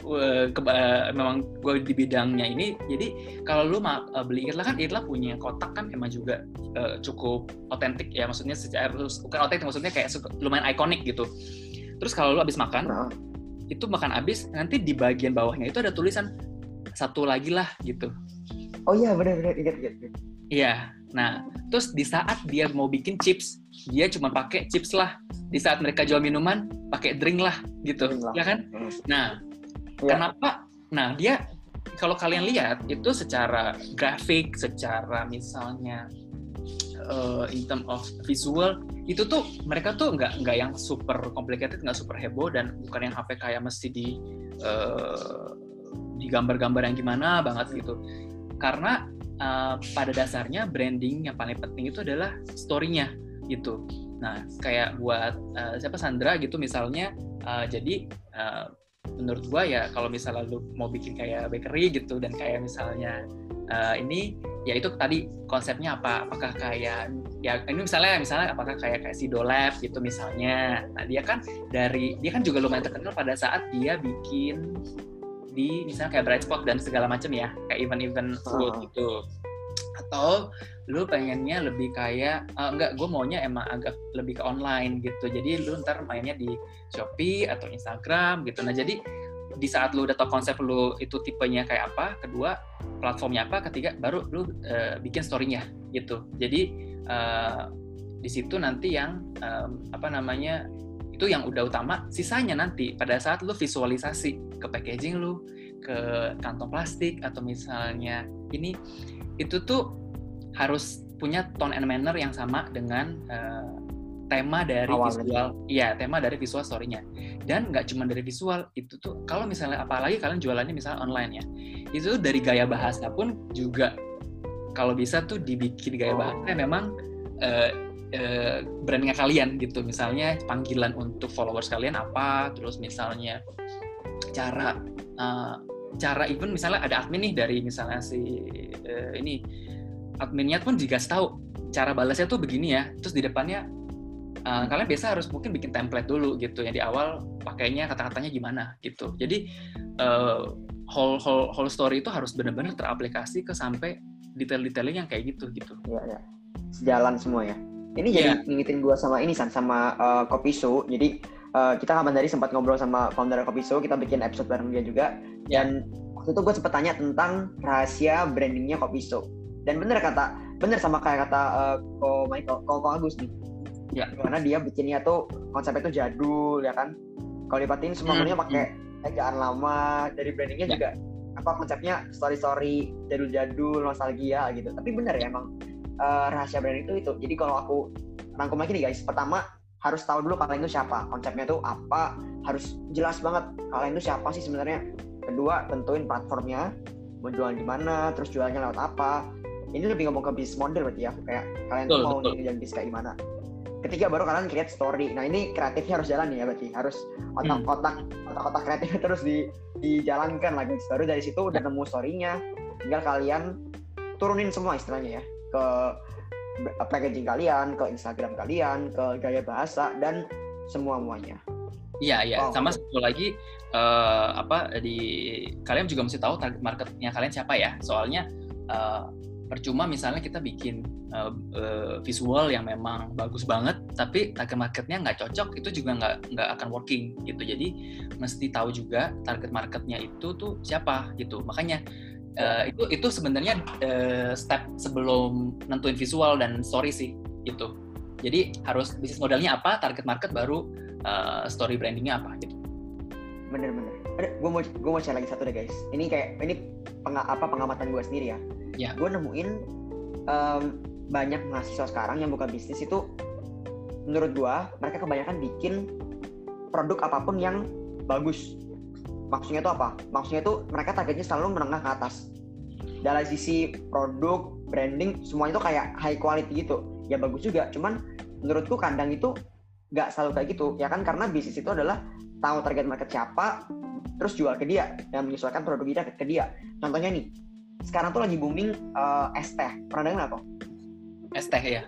uh, uh, memang gue di bidangnya ini jadi kalau lu uh, beli Irla kan Irla punya kotak kan emang juga uh, cukup otentik ya. Maksudnya secara bukan otentik maksudnya kayak lumayan ikonik gitu. Terus kalau lu habis makan nah. itu makan habis nanti di bagian bawahnya itu ada tulisan satu lagi lah gitu. Oh iya benar-benar ingat ingat. Iya nah terus di saat dia mau bikin chips dia cuma pakai chips lah di saat mereka jual minuman pakai drink lah gitu drink lah. ya kan hmm. nah ya. kenapa nah dia kalau kalian lihat itu secara grafik secara misalnya uh, in term of visual itu tuh mereka tuh nggak nggak yang super complicated nggak super heboh dan bukan yang HP kayak mesti di uh, di gambar-gambar yang gimana banget gitu karena uh, pada dasarnya branding yang paling penting itu adalah story-nya gitu. Nah, kayak buat uh, siapa Sandra gitu misalnya, uh, jadi uh, menurut gua ya kalau misalnya lu mau bikin kayak bakery gitu dan kayak misalnya uh, ini ya itu tadi konsepnya apa? Apakah kayak ya ini misalnya misalnya apakah kayak kayak si Dolab gitu misalnya. Nah dia kan dari dia kan juga lumayan terkenal pada saat dia bikin di misalnya kayak bright spot dan segala macam ya kayak event-event food uh. gitu. Atau lu pengennya lebih kayak uh, enggak gue maunya emang agak lebih ke online gitu. Jadi lu ntar mainnya di Shopee atau Instagram gitu. Nah jadi di saat lu udah tau konsep lu itu tipenya kayak apa kedua platformnya apa ketiga baru lu uh, bikin storynya gitu. Jadi uh, di situ nanti yang um, apa namanya itu yang udah utama sisanya nanti pada saat lu visualisasi ke packaging lu ke kantong plastik atau misalnya ini itu tuh harus punya tone and manner yang sama dengan uh, tema dari Awalnya. visual, iya tema dari visual story-nya. Dan nggak cuma dari visual, itu tuh kalau misalnya apalagi kalian jualannya misalnya online ya, itu tuh dari gaya bahasa pun juga kalau bisa tuh dibikin gaya bahasa oh. memang uh, uh, brandingnya kalian gitu. Misalnya panggilan untuk followers kalian apa, terus misalnya cara uh, cara even misalnya ada admin nih dari misalnya si uh, ini adminnya pun juga tahu cara balasnya tuh begini ya. Terus di depannya uh, kalian biasa harus mungkin bikin template dulu gitu ya. Di awal pakainya kata-katanya gimana gitu. Jadi uh, whole whole whole story itu harus benar-benar teraplikasi ke sampai detail-detailnya yang kayak gitu gitu. Ya ya sejalan semua ya ini jadi yeah. ngingetin gue sama ini san sama uh, Kopi Show jadi uh, kita kapan dari sempat ngobrol sama founder Kopi Show, kita bikin episode bareng dia juga. Ya. Dan waktu itu gue sempat tanya tentang rahasia brandingnya Kopi Show. Dan bener kata, bener sama kayak kata uh, Ko Michael, Ko, Ko Agus nih. Ya. Karena dia bikinnya tuh konsepnya tuh jadul ya kan. Kalau dipatin semua hmm. pakai ejaan lama dari brandingnya ya. juga apa konsepnya story story jadul-jadul nostalgia gitu. Tapi bener ya emang uh, rahasia branding itu itu. Jadi kalau aku rangkum lagi nih guys, pertama harus tahu dulu kalian itu siapa. Konsepnya itu apa? Harus jelas banget kalian itu siapa sih sebenarnya. Kedua tentuin platformnya. Mau jualan di mana terus jualnya lewat apa. Ini lebih ngomong ke bisnis model berarti ya. Kayak kalian betul, mau nih dan bisnis kayak gimana. Ketiga baru kalian create story. Nah ini kreatifnya harus jalan ya berarti. Harus otak-otak hmm. otak-otak kreatifnya terus di dijalankan lagi baru dari situ udah nemu storynya. Tinggal kalian turunin semua istilahnya ya ke packaging kalian, ke Instagram kalian, ke gaya bahasa dan semua muanya. Iya iya. Oh. Sama satu lagi uh, apa di kalian juga mesti tahu target marketnya kalian siapa ya. Soalnya uh, percuma misalnya kita bikin uh, uh, visual yang memang bagus banget, tapi target marketnya nggak cocok, itu juga nggak nggak akan working gitu. Jadi mesti tahu juga target marketnya itu tuh siapa gitu. Makanya Uh, itu itu sebenarnya uh, step sebelum nentuin visual dan story sih itu. Jadi harus bisnis modelnya apa, target market baru uh, story brandingnya apa gitu. Bener-bener. Gue mau gue mau share lagi satu deh guys. Ini kayak ini peng, apa pengamatan gue sendiri ya. Ya. Gue nemuin um, banyak mahasiswa sekarang yang buka bisnis itu menurut gue mereka kebanyakan bikin produk apa pun yang bagus maksudnya itu apa? Maksudnya itu mereka targetnya selalu menengah ke atas. Dari sisi produk, branding, semuanya itu kayak high quality gitu. Ya bagus juga, cuman menurutku kandang itu nggak selalu kayak gitu. Ya kan karena bisnis itu adalah tahu target market siapa, terus jual ke dia dan menyesuaikan produk kita ke dia. Contohnya nih, sekarang tuh lagi booming uh, es teh. Pernah dengar apa? Es teh ya.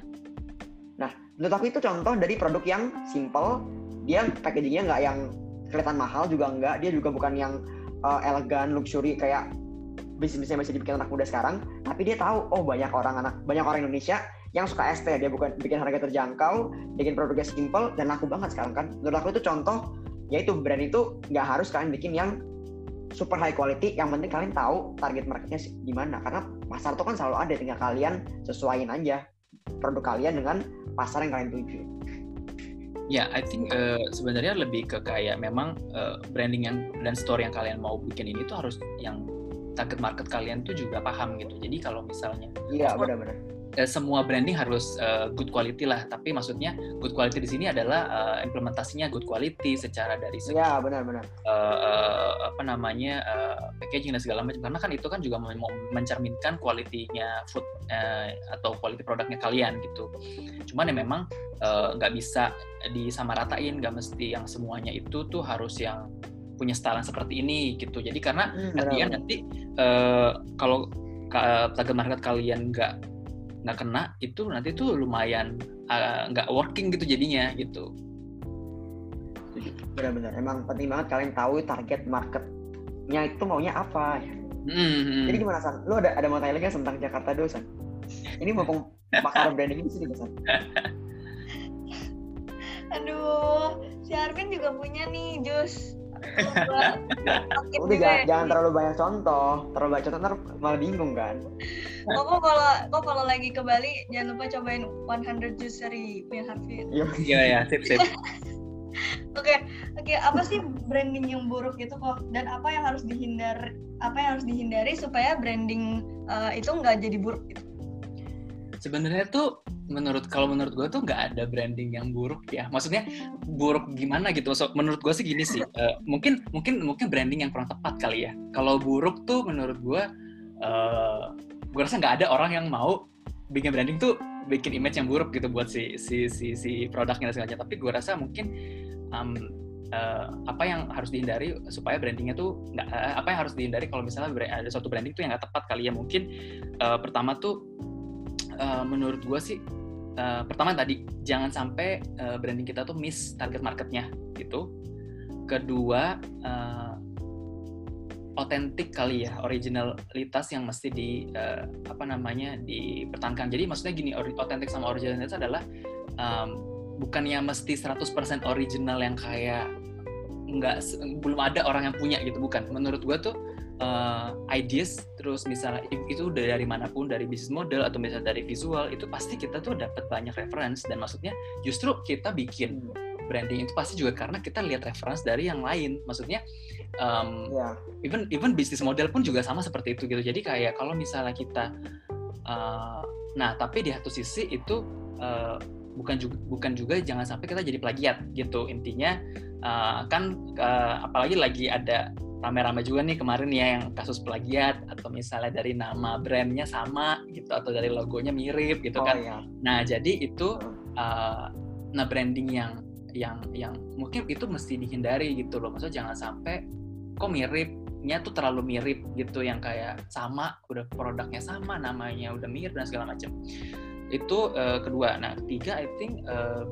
Nah, menurut aku itu contoh dari produk yang simple, dia packagingnya nggak yang kelihatan mahal juga enggak. Dia juga bukan yang uh, elegan luxury kayak bisnis yang masih dibikin anak muda sekarang. Tapi dia tahu oh banyak orang anak banyak orang Indonesia yang suka ST dia bukan bikin harga terjangkau bikin produknya simple dan laku banget sekarang kan. Menurut aku itu contoh yaitu brand itu nggak harus kalian bikin yang super high quality. Yang penting kalian tahu target marketnya di mana. Karena pasar itu kan selalu ada tinggal kalian sesuaiin aja produk kalian dengan pasar yang kalian tuju Ya, yeah, I think uh, sebenarnya lebih ke kayak memang uh, branding yang dan story yang kalian mau bikin ini tuh harus yang target market kalian tuh juga paham gitu. Jadi kalau misalnya, iya yeah, benar-benar Eh, semua branding harus uh, good quality lah. Tapi maksudnya good quality di sini adalah uh, implementasinya good quality secara dari segi ya, benar-benar. Uh, uh, apa namanya uh, packaging dan segala macam. Karena kan itu kan juga mencerminkan kualitinya food uh, atau quality produknya kalian gitu. Cuman ya memang nggak uh, bisa disamaratain, nggak mesti yang semuanya itu tuh harus yang punya style seperti ini gitu. Jadi karena hmm, nanti uh, kalau target market kalian nggak nggak kena itu nanti tuh lumayan uh, nggak working gitu jadinya gitu. Benar-benar emang penting banget kalian tahu target marketnya itu maunya apa mm-hmm. jadi gimana san? Lu ada ada mau tanya lagi tentang Jakarta dosan ini mumpung makanan branding ini sih san. Aduh si Arvin juga punya nih jus Udah jangan, jangan terlalu banyak contoh, terlalu banyak contoh ntar malah bingung kan. Kok kalau kok kalau lagi ke Bali jangan lupa cobain 100 Juice dari punya Harvey. Iya ya, sip sip. Oke, oke apa sih branding yang buruk itu kok dan apa yang harus dihindar apa yang harus dihindari supaya branding uh, itu nggak jadi buruk gitu? Sebenarnya tuh menurut kalau menurut gue tuh nggak ada branding yang buruk ya. Maksudnya buruk gimana gitu? So, menurut gue sih gini sih uh, mungkin mungkin mungkin branding yang kurang tepat kali ya. Kalau buruk tuh menurut gue uh, gue rasa nggak ada orang yang mau bikin branding tuh bikin image yang buruk gitu buat si si si si produknya dan segalanya. Tapi gue rasa mungkin um, uh, apa yang harus dihindari supaya brandingnya tuh nggak uh, apa yang harus dihindari kalau misalnya ada suatu branding tuh yang nggak tepat kali ya? Mungkin uh, pertama tuh uh, menurut gue sih uh, pertama tadi jangan sampai uh, branding kita tuh miss target marketnya gitu. Kedua otentik kali ya originalitas yang mesti di uh, apa namanya dipertahankan. Jadi maksudnya gini otentik sama originalitas adalah um, bukannya mesti 100% original yang kayak nggak belum ada orang yang punya gitu bukan. Menurut gue tuh uh, ideas terus misalnya itu udah dari mana pun dari bisnis model atau misalnya dari visual itu pasti kita tuh dapat banyak reference. Dan maksudnya justru kita bikin branding itu pasti juga karena kita lihat reference dari yang lain. Maksudnya um, yeah. even even bisnis model pun juga sama seperti itu gitu. Jadi kayak kalau misalnya kita uh, nah tapi di satu sisi itu uh, bukan juga bukan juga jangan sampai kita jadi plagiat gitu. Intinya uh, kan uh, apalagi lagi ada rame-rame juga nih kemarin ya yang kasus plagiat atau misalnya dari nama brandnya sama gitu atau dari logonya mirip gitu oh, kan. Iya. Nah jadi itu uh, nah branding yang yang yang mungkin itu mesti dihindari gitu loh. Maksudnya jangan sampai kok miripnya tuh terlalu mirip gitu yang kayak sama udah produknya sama namanya udah mirip dan segala macam. Itu uh, kedua. Nah ketiga I think uh,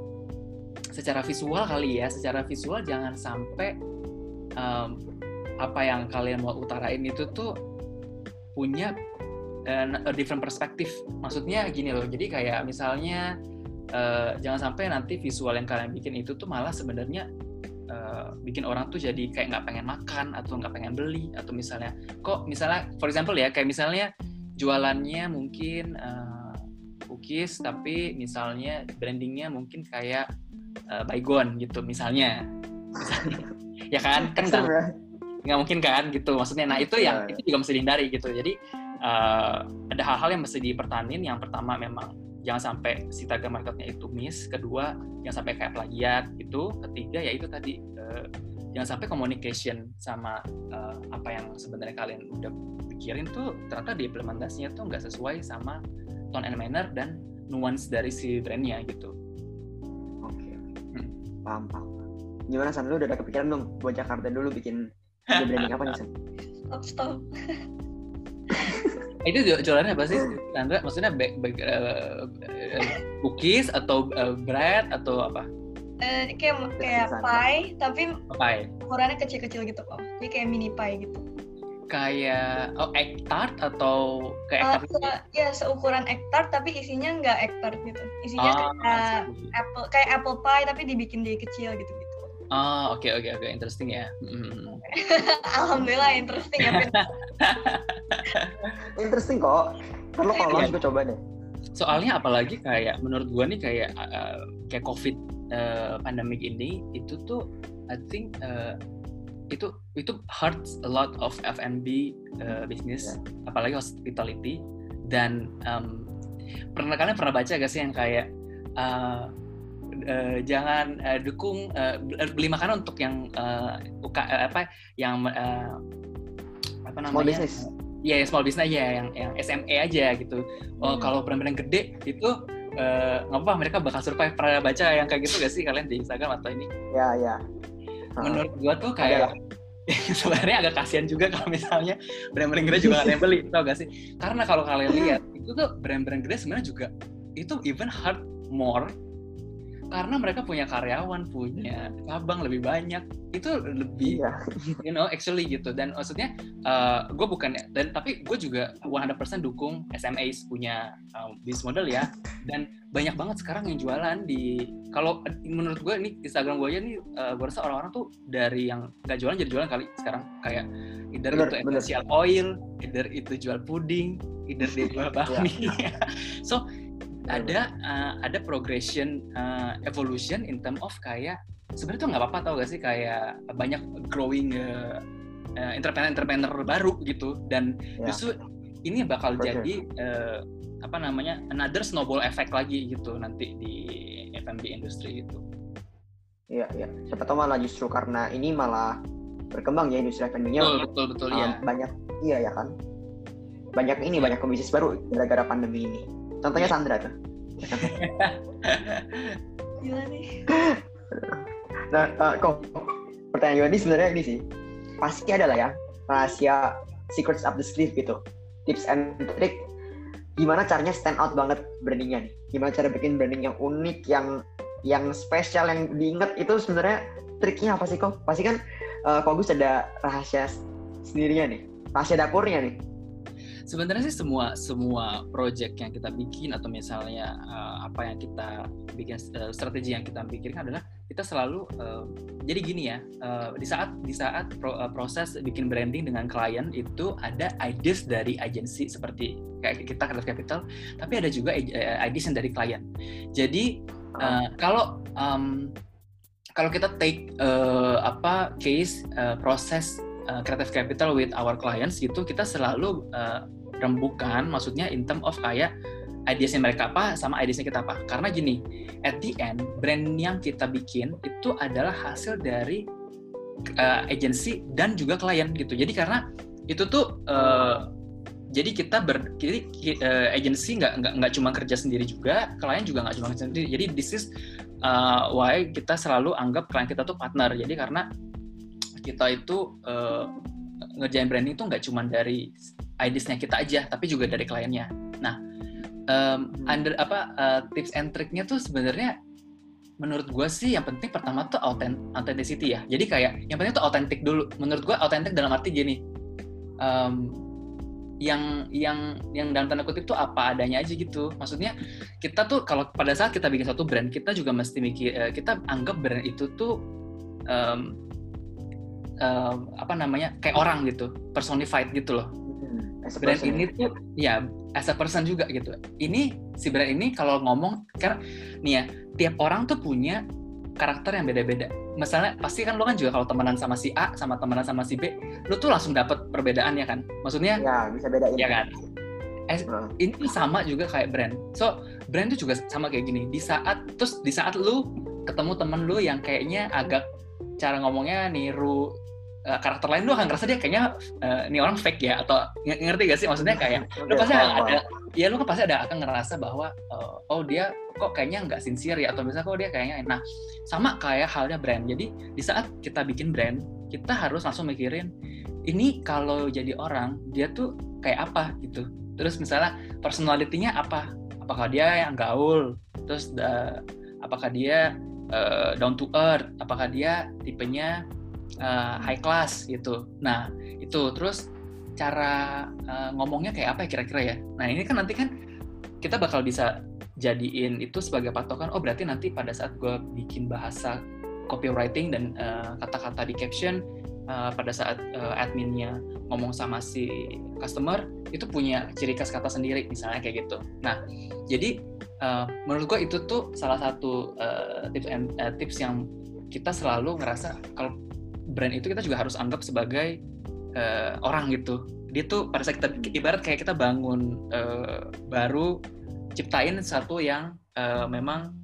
secara visual kali ya secara visual jangan sampai um, apa yang kalian mau utarain itu tuh punya uh, different perspektif. Maksudnya gini loh, jadi kayak misalnya uh, jangan sampai nanti visual yang kalian bikin itu tuh malah sebenarnya uh, bikin orang tuh jadi kayak nggak pengen makan atau nggak pengen beli atau misalnya kok misalnya for example ya kayak misalnya jualannya mungkin uh, cookies tapi misalnya brandingnya mungkin kayak uh, baygon gitu misalnya, misalnya. Ya kan? Kan nggak mungkin kan gitu maksudnya nah itu yang iya. itu juga mesti dihindari gitu jadi uh, ada hal-hal yang mesti dipertanin yang pertama memang jangan sampai si target marketnya itu miss kedua jangan sampai kayak plagiat itu ketiga ya itu tadi uh, jangan sampai communication sama uh, apa yang sebenarnya kalian udah pikirin tuh ternyata di implementasinya tuh nggak sesuai sama tone and manner dan nuance dari si brandnya gitu. Oke, hmm. paham paham. Gimana San lu udah ada kepikiran dong buat Jakarta dulu bikin ada branding apa nih, Sam? Stop, stop. itu jualannya apa sih, Sandra? Maksudnya back, back, uh, cookies atau uh, bread atau apa? Uh, kayak kayak pie, tapi pie. ukurannya kecil-kecil gitu kok. Jadi kayak mini pie gitu. Kayak oh egg tart atau kayak egg tart? Uh, ya seukuran egg tart tapi isinya nggak egg tart gitu. Isinya oh, kayak apple kayak apple pie tapi dibikin jadi kecil gitu. -gitu. Oh oke okay, oke okay, oke okay. interesting ya. Mm. Alhamdulillah interesting ya. interesting kok. Kalau kalau juga coba deh. Soalnya apalagi kayak menurut gua nih kayak uh, kayak COVID uh, pandemic ini itu tuh I think uh, itu itu hurts a lot of F&B uh, business yeah. apalagi hospitality dan um, pernah kalian pernah baca gak sih yang kayak uh, uh, jangan uh, dukung uh, beli makanan untuk yang uh, UK, uh, apa yang uh, apa namanya? small business. Ya yeah, small business ya yang yang SME aja gitu. Oh hmm. kalau brand-brand gede itu uh, apa mereka bakal survive. Pernah baca yang kayak gitu gak sih kalian di Instagram atau ini? Ya ya. Menurut gua tuh kayak sebenarnya agak kasihan juga kalau misalnya brand-brand gede juga nggak beli tau gak sih? Karena kalau kalian lihat itu tuh brand-brand gede sebenarnya juga itu even hard more karena mereka punya karyawan punya cabang lebih banyak. Itu lebih Iya. you know actually gitu. Dan maksudnya uh, gue bukan dan tapi gue juga 100% dukung SMAs punya um, bisnis model ya. Dan banyak banget sekarang yang jualan di kalau menurut gue ini Instagram gue aja nih uh, gue rasa orang-orang tuh dari yang nggak jualan jadi jualan kali sekarang. Kayak either Bener, itu bener. essential oil either itu jual puding either dia jual bakmi. So ada uh, ada progression uh, evolution in term of kayak sebenarnya tuh nggak apa-apa tau gak sih kayak banyak growing uh, uh, entrepreneur-entrepreneur baru gitu dan Ya. justru ini bakal sure. jadi uh, apa namanya another snowball effect lagi gitu nanti di F&B industri itu. Iya, iya. Siapa tahu malah justru karena ini malah berkembang ya industri F&B-nya. Betul betul betul Um, ya. Banyak, iya ya kan. Banyak ini, banyak pembisnis baru gara-gara pandemi ini. Contohnya Iya. Sandra tuh. Gila nih. Nah, eh, kok pertanyaan Yodi sebenarnya ini sih. Pasti ada lah ya rahasia secrets up the sleeve gitu. Tips and trick gimana caranya stand out banget brandingnya nih. Gimana cara bikin branding yang unik, yang yang spesial, yang diinget itu sebenarnya triknya apa sih kok? Pasti kan eh, kok Gus ada rahasia sendirinya nih. Rahasia dapurnya nih. Sebenarnya sih semua semua project yang kita bikin atau misalnya uh, apa yang kita bikin uh, strategi yang kita pikirkan adalah kita selalu uh, jadi gini ya uh, di saat di saat pro- uh, proses bikin branding dengan klien itu ada ideas dari agensi seperti kayak kita Creative Capital tapi ada juga ideas yang dari klien. Jadi uh, kalau um, kalau kita take uh, apa case uh, proses uh, creative capital with our clients gitu kita selalu uh, rembukan maksudnya in term of kayak ideasnya mereka apa sama ideasnya kita apa. Karena gini at the end brand yang kita bikin itu adalah hasil dari uh, agency dan juga klien gitu. Jadi karena itu tuh uh, jadi kita ber jadi uh, agency nggak nggak nggak cuma kerja sendiri juga klien juga nggak cuma kerja sendiri. Jadi this is uh, why kita selalu anggap klien kita tuh partner. Jadi karena kita itu uh, ngerjain branding itu nggak cuma dari ideasnya kita aja tapi juga dari kliennya. Nah um, under apa uh, tips and triknya tuh sebenarnya menurut gue sih yang penting pertama tuh authen- authenticity ya. Jadi kayak yang penting tuh autentik dulu. Menurut gue autentik dalam arti gini um, yang yang yang dalam tanda kutip tuh apa adanya aja gitu. Maksudnya kita tuh kalau pada saat kita bikin satu brand kita juga mesti mikir eh, kita anggap brand itu tuh um, um, apa namanya kayak orang gitu personified gitu loh As a brand person ini ya. tuh ya as a person juga gitu. Ini si brand ini kalau ngomong karena nih ya tiap orang tuh punya karakter yang beda-beda. Misalnya pasti kan lo kan juga kalau temenan sama si A sama temenan sama si B, lo tuh langsung dapet perbedaannya kan. Maksudnya ya bisa bedain. ya kan. Eh, Nah, ini sama juga kayak brand. So brand tuh juga sama kayak gini. Di saat terus di saat lu ketemu temen lu yang kayaknya agak cara ngomongnya niru uh, karakter lain lu akan ngerasa dia kayaknya uh, ini orang fake ya atau ng- ngerti gak sih? Maksudnya kayak lu oke, pasti ada ya lu kan pasti ada akan ngerasa bahwa uh, oh dia kok kayaknya nggak sincere ya atau misalnya kok dia kayaknya nah sama kayak halnya brand. Jadi di saat kita bikin brand kita harus langsung mikirin ini kalau jadi orang dia tuh kayak apa gitu. Terus misalnya personality-nya apa? Apakah dia yang gaul? Terus uh, apakah dia uh, down to earth? Apakah dia tipenya uh, high class gitu. Nah itu. Terus cara uh, ngomongnya kayak apa ya kira-kira ya? Nah ini kan nanti kan kita bakal bisa jadiin itu sebagai patokan oh berarti nanti pada saat gue bikin bahasa copywriting dan uh, kata-kata di caption uh, pada saat uh, adminnya ngomong sama si customer itu punya ciri khas kata sendiri misalnya kayak gitu. Nah jadi uh, menurut gue itu tuh salah satu uh, tips and, uh, tips yang kita selalu ngerasa kalau brand itu kita juga harus anggap sebagai uh, orang gitu. Dia tuh pada saat kita ibarat kayak kita bangun uh, baru ciptain satu yang uh, memang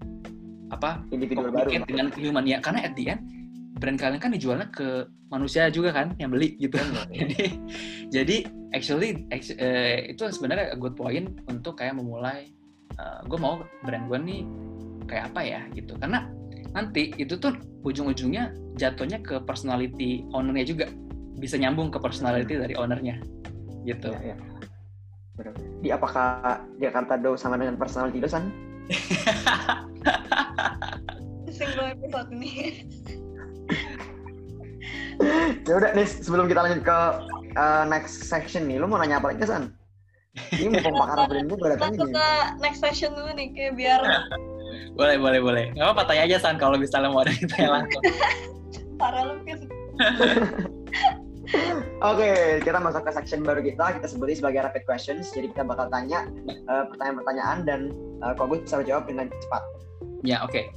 apa individu baru. dengan human ya. Karena at the end brand kalian kan dijualnya ke manusia juga kan yang beli gitu. Jadi jadi actually actu- eh, itu sebenarnya a good point untuk kayak memulai gue mau brand gue nih kayak apa ya gitu. Karena nanti itu tuh ujung-ujungnya jatuhnya ke personality ownernya juga bisa nyambung ke personality dari ownernya gitu Ya, ya. Benar. Di apakah Jakarta Do sama dengan personality Do San? repot nih. ya udah nih sebelum kita lanjut ke uh, next section nih, lu mau nanya apa lagi San? Ini mau pakar brand gue Masuk ke next section dulu nih, kayak biar boleh boleh boleh nggak apa tanya aja san kalau misalnya mau ada yang tanya langsung parah lu. Oke, kita masuk ke section baru kita. Kita sebutnya sebagai rapid questions. Jadi kita bakal tanya uh, pertanyaan-pertanyaan dan uh, kau bisa jawab dengan cepat. ya oke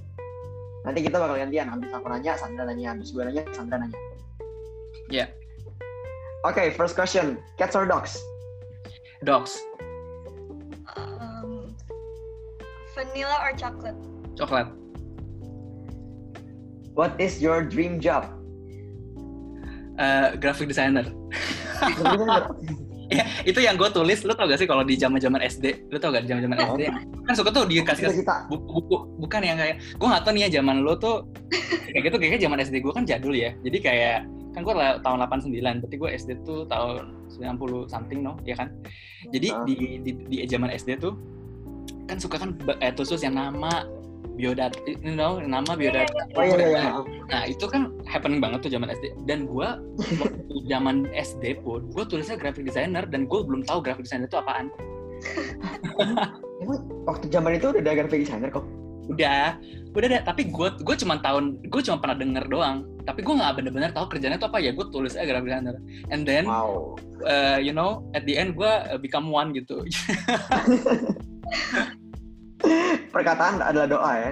Nanti kita bakal gantian. Habis aku nanya, Sandra nanya. Habis gue nanya, Sandra nanya. Ya. Oke, first question. Cats or dogs? dogs vanilla or chocolate? coklat What is your dream job? Eh, graphic designer. Ya itu yang gue tulis. Lu tau gak sih kalau di zaman zaman SD lu tau gak di zaman zaman SD kan suka tuh dikasih buku-buku. Bukan yang kayak gue nggak tahu nih ya zaman lu tuh. Kayak gitu kayaknya zaman SD gue kan jadul ya. Jadi kayak kan gue tahun 89 berarti gue SD tuh tahun 90 something no? Ya kan? Jadi Ah. di, di di zaman SD tuh kan suka kan eh, khusus yang nama biodata you know, nama biodata Oh iya, iya, iya. Nah itu kan happening banget tuh zaman SD dan gue waktu zaman SD pun gue tulisnya graphic designer dan gue belum tahu graphic designer itu apaan. Emang waktu zaman itu udah ada graphic designer kok? Udah, udah deh. Tapi gue gue cuma tahun gue cuma pernah denger doang. Tapi gue nggak bener-bener tahu kerjanya itu apa ya. Gue tulis aja graphic designer. And then Wow. uh, you know at the end gue uh, become one gitu. Perkataan adalah doa ya.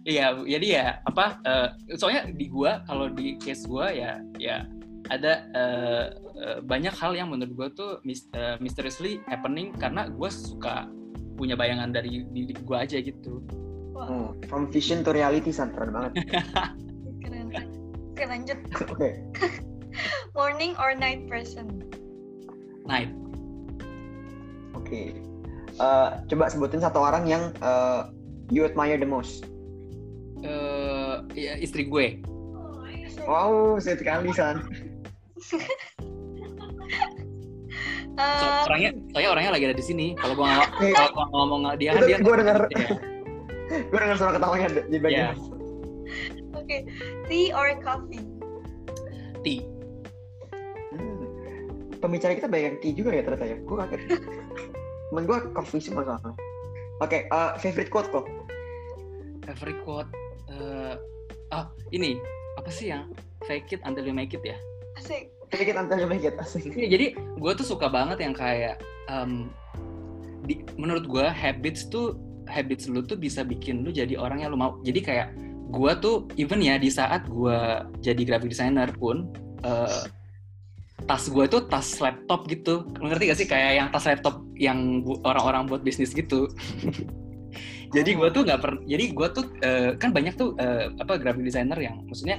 Iya, jadi ya apa? uh, soalnya di gue kalau di case gue ya ya ada uh, uh, banyak hal yang menurut gue tuh mis- uh, mysteriously happening karena gue suka punya bayangan dari diri gue aja gitu. Wah, Hmm, From vision to reality, San. Keren banget. keren. Oke lanjut. Oke. Morning or night person? Night. Oke. Eh, coba sebutin satu orang yang eh, you admire the most. Uh, ya, istri gue. Wow, sweet sekali, San. So, Eh, orangnya, soalnya orangnya lagi ada di sini. Kalau gue nggak Eh, kalau gua ngomong dia kan dia. gua denger. Ya. Gue dengar suara ketawanya di- di bagian. Oke, tea or coffee? Tea. Hmm. Pembicara kita banyak yang tea juga ya ternyata ya. Gue kaget. Temen gue coffee semua soalnya. Oke, eh, favorite quote kok? Favorite quote. Uh, ah ini apa sih yang fake it until you make it ya? Asik. Tapi kita nanti make it asik. Iya, jadi gue tuh suka banget yang kayak em, di, menurut gue habits tuh habits lu tuh bisa bikin lu jadi orang yang lu mau. Jadi kayak gue tuh even ya di saat gue jadi graphic designer pun eh, tas gue tuh tas laptop gitu. Ngerti gak sih kayak yang tas laptop yang orang-orang buat bisnis gitu. jadi gue tuh nggak per jadi gue tuh eh, kan banyak tuh eh, apa graphic designer yang maksudnya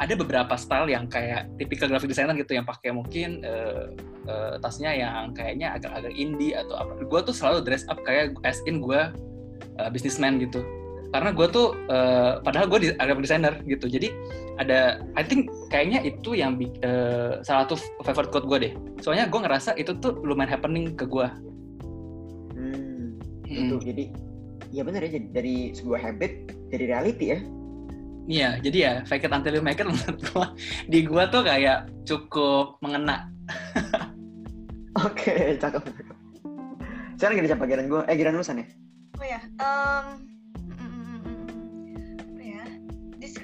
ada beberapa style yang kayak tipikal graphic designer gitu yang pakai mungkin eh, eh, tasnya yang kayaknya agak-agak indie atau apa. Gue tuh selalu dress up kayak as in gue uh, businessman gitu. Karena gue tuh eh, padahal gue di, designer gitu. Jadi ada I think kayaknya itu yang eh, salah satu favorite quote gue deh. Soalnya gue ngerasa itu tuh lumayan happening ke gue. Hmm, Mm. itu jadi ya benar ya jadi dari sebuah habit jadi reality ya. Iya, jadi ya fake it until you make it menurut gue di gue tuh kayak cukup mengena. Oke, cakep. cakep. Sekarang gini siapa giran gue? Eh giran lu ya? Oh ya, um,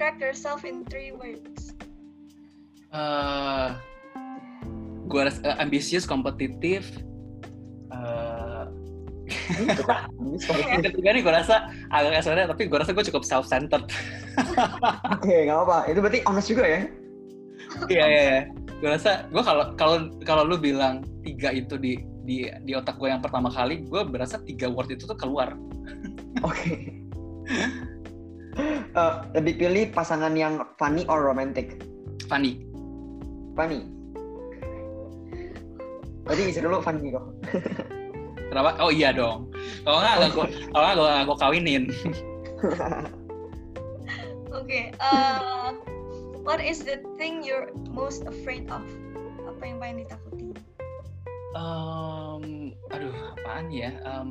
Describe yourself in three words. eh gue ambisius, kompetitif. eh yang ketiga nih gue rasa agak sebenarnya tapi gue rasa gue cukup self centered. Oke, nggak apa-apa. Itu berarti honest juga ya? Iya iya. iya. Gue rasa gue kalau kalau kalau lu bilang tiga itu di di di otak gue yang pertama kali, gue berasa tiga word itu tuh keluar. Oke. Eh, lebih pilih pasangan yang funny or romantic? Funny. Funny. Tadi isi dulu funny kok. Kenapa? Oh iya dong. Kalau nggak nggak gue kalau nggak gue gue kawinin. Oke, uh, what is the thing you're most afraid of? Apa yang paling ditakuti? Em, aduh, apaan ya? Em,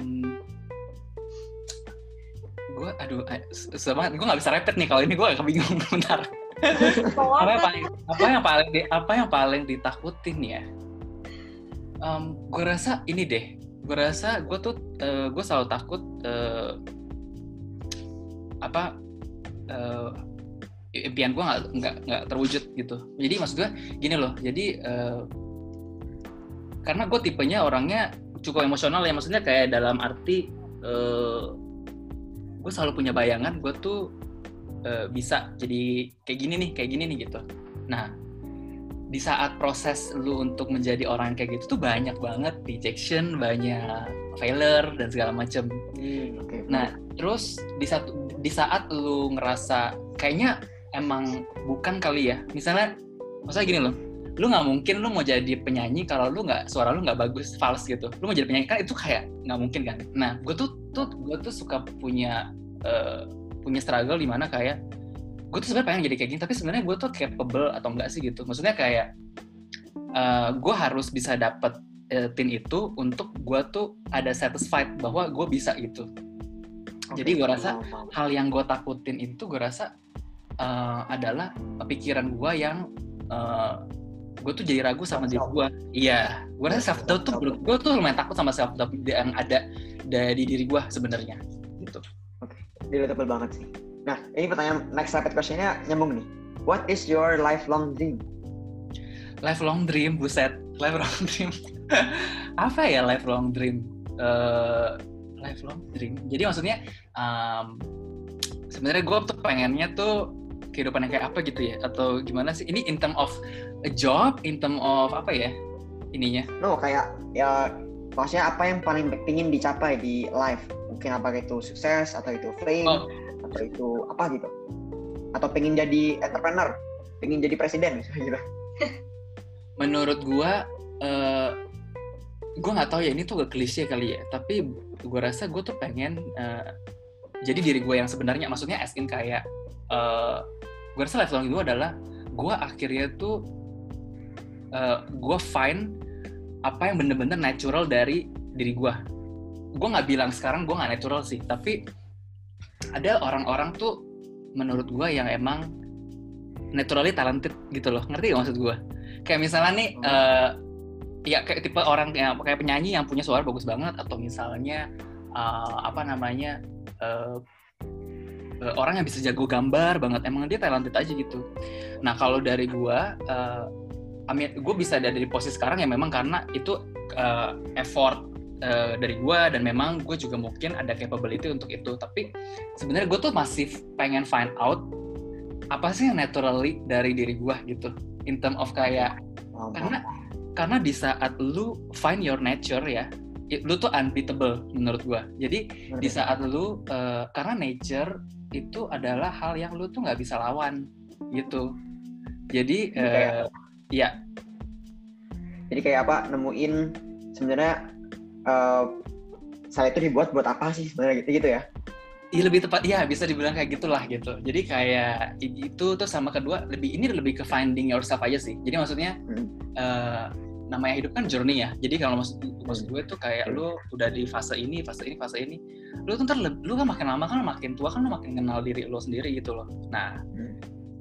gue aduh sama gue nggak bisa repet nih kalau ini gue agak bingung bentar. Apa yang paling apa yang paling apa yang paling ditakutin ya? Um, gue rasa ini deh gue rasa gue tuh uh, gue selalu takut uh, apa uh, impian gue nggak nggak nggak terwujud gitu. Jadi maksud gue gini loh jadi uh, karena gue tipenya orangnya cukup emosional ya maksudnya kayak dalam arti uh, gue selalu punya bayangan gue tuh uh, bisa jadi kayak gini nih kayak gini nih gitu. Nah di saat proses lu untuk menjadi orang kayak gitu tuh banyak banget rejection banyak failure dan segala macem. Hmm, okay. nah terus di saat di saat lu ngerasa kayaknya emang bukan kali ya. Misalnya maksudnya gini loh lu nggak mungkin lu mau jadi penyanyi kalau lu nggak suara lu nggak bagus false gitu. Lu mau jadi penyanyi kan itu kayak nggak mungkin kan. Nah gue tuh tuh gue tuh suka punya uh, punya struggle di mana kayak gue tuh sebenarnya pengen jadi kayak gini tapi sebenarnya gue tuh capable atau enggak sih gitu. Maksudnya kayak uh, eh, gue harus bisa dapet uh, tin itu untuk gue tuh ada satisfied bahwa gue bisa gitu. Okay. jadi gue rasa hal yang gue takutin itu gue rasa uh, adalah pikiran gue yang uh, gue tuh jadi ragu sama diri gue iya gue rasa self doubt tuh gue tuh lumayan takut sama self doubt yang ada dari diri gue sebenarnya gitu. Oke okay. relatable banget sih. Nah ini pertanyaan next rapid questionnya nyambung nih. What is your lifelong dream? Lifelong dream buset. Lifelong dream. Apa ya lifelong dream? Uh, lifelong dream. Jadi maksudnya um, sebenarnya gue tuh pengennya tuh kehidupan yang kayak apa gitu ya? Atau gimana sih? Ini in term of a job in term of apa ya ininya? No kayak ya maksudnya apa yang paling ingin dicapai di life? Mungkin apa itu sukses atau itu fame oh. atau itu apa gitu? Atau pengen jadi entrepreneur pengen jadi presiden misalnya gitu. Menurut gua uh, gua nggak tahu ya ini tuh gak klise kali ya. Tapi gua rasa gua tuh pengen uh, jadi diri gue yang sebenarnya maksudnya as in kayak uh, gue rasa lifelong gue adalah gue akhirnya tuh uh, gue find apa yang bener-bener natural dari diri gue. Gue nggak bilang sekarang gue nggak natural sih tapi ada orang-orang tuh menurut gue yang emang naturally talented gitu loh. Ngerti gak maksud gue? Kayak misalnya nih uh, ya kayak tipe orang yang kayak penyanyi yang punya suara bagus banget atau misalnya uh, apa namanya uh, uh, orang yang bisa jago gambar banget. Emang dia talented aja gitu. Nah kalau dari gua uh, Amin, gue bisa ada di posisi sekarang ya memang karena itu uh, effort uh, dari gue dan memang gue juga mungkin ada capability untuk itu. Tapi sebenarnya gue tuh masih pengen find out apa sih yang naturally dari diri gue gitu in term of kayak karena karena di saat lu find your nature ya lu tuh unbeatable menurut gue jadi di saat lu uh, karena nature itu adalah hal yang lu tuh nggak bisa lawan gitu jadi uh, ya jadi kayak apa nemuin sebenarnya uh, saya itu dibuat buat apa sih sebenarnya gitu gitu ya Iya lebih tepat, ya bisa dibilang kayak gitulah gitu. Jadi kayak itu tuh sama kedua lebih ini lebih ke finding yourself aja sih. Jadi maksudnya hmm. uh, namanya hidup kan journey ya. Jadi kalau maksud maksud gue tuh kayak lu udah di fase ini, fase ini, fase ini, lu tuh ntar lu kan makin lama kan makin tua kan lu makin kenal diri lu sendiri gitu loh. Nah,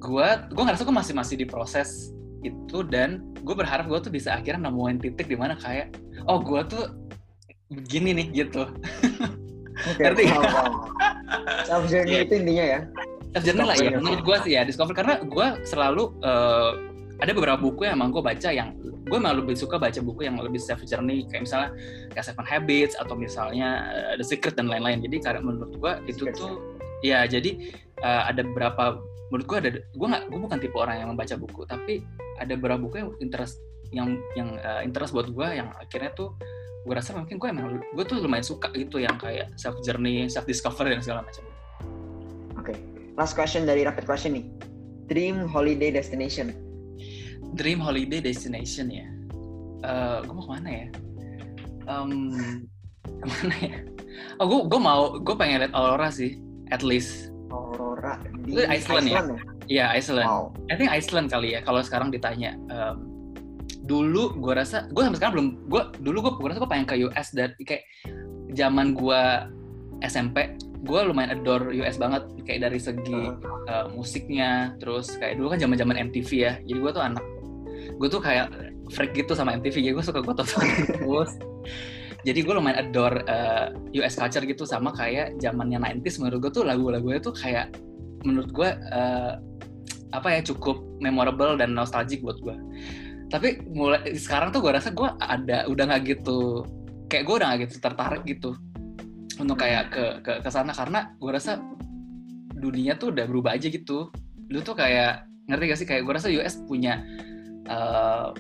gue gue ngerasa gue masih masih di proses itu dan gue berharap gue tuh bisa akhirnya nemuin titik di mana kayak oh gue tuh begini nih gitu. Okay, Ngerti? Wow, wow. Self journey itu intinya ya. Self journey lah ya. Menurut gue sih ya discover karena gue selalu uh, ada beberapa buku yang emang gue baca yang gue malah lebih suka baca buku yang lebih self journey kayak misalnya kayak Seven Habits atau misalnya uh, The Secret dan lain-lain. Jadi karena menurut gue itu tuh ya. jadi uh, ada beberapa menurut gue ada gue nggak gue bukan tipe orang yang membaca buku tapi ada beberapa buku yang interest yang yang uh, interest buat gue yang akhirnya tuh gue rasa mungkin gue emang gue tuh lumayan suka gitu yang kayak self journey self discovery dan segala macam. Oke okay. last question dari rapid question nih. Dream holiday destination dream holiday destination ya? Uh, eh, gue mau ke mana ya? Um, ke mana ya? Oh gue gue mau gue pengen lihat aurora sih at least. Aurora di Iceland, Iceland ya? Iya yeah, Iceland. Wow. I think Iceland kali ya kalau sekarang ditanya. Um, dulu gue rasa gue sampai sekarang belum gue dulu gue gue rasa gue pengen ke US dan kayak zaman gue SMP gue lumayan adore US banget kayak dari segi uh, musiknya terus kayak dulu kan zaman zaman MTV ya jadi gue tuh anak gue tuh kayak freak gitu sama MTV jadi gue suka gue tonton terus. Jadi gue lumayan adore uh, US culture gitu sama kayak zamannya 90s menurut gue tuh lagu-lagunya tuh kayak menurut gue uh, apa ya cukup memorable dan nostalgic buat gue tapi mulai sekarang tuh gue rasa gue ada udah nggak gitu kayak gue udah gak gitu tertarik gitu untuk kayak ke ke ke sana karena gue rasa dunia tuh udah berubah aja gitu. Lu tuh kayak ngerti gak sih? Kayak gue rasa US punya uh,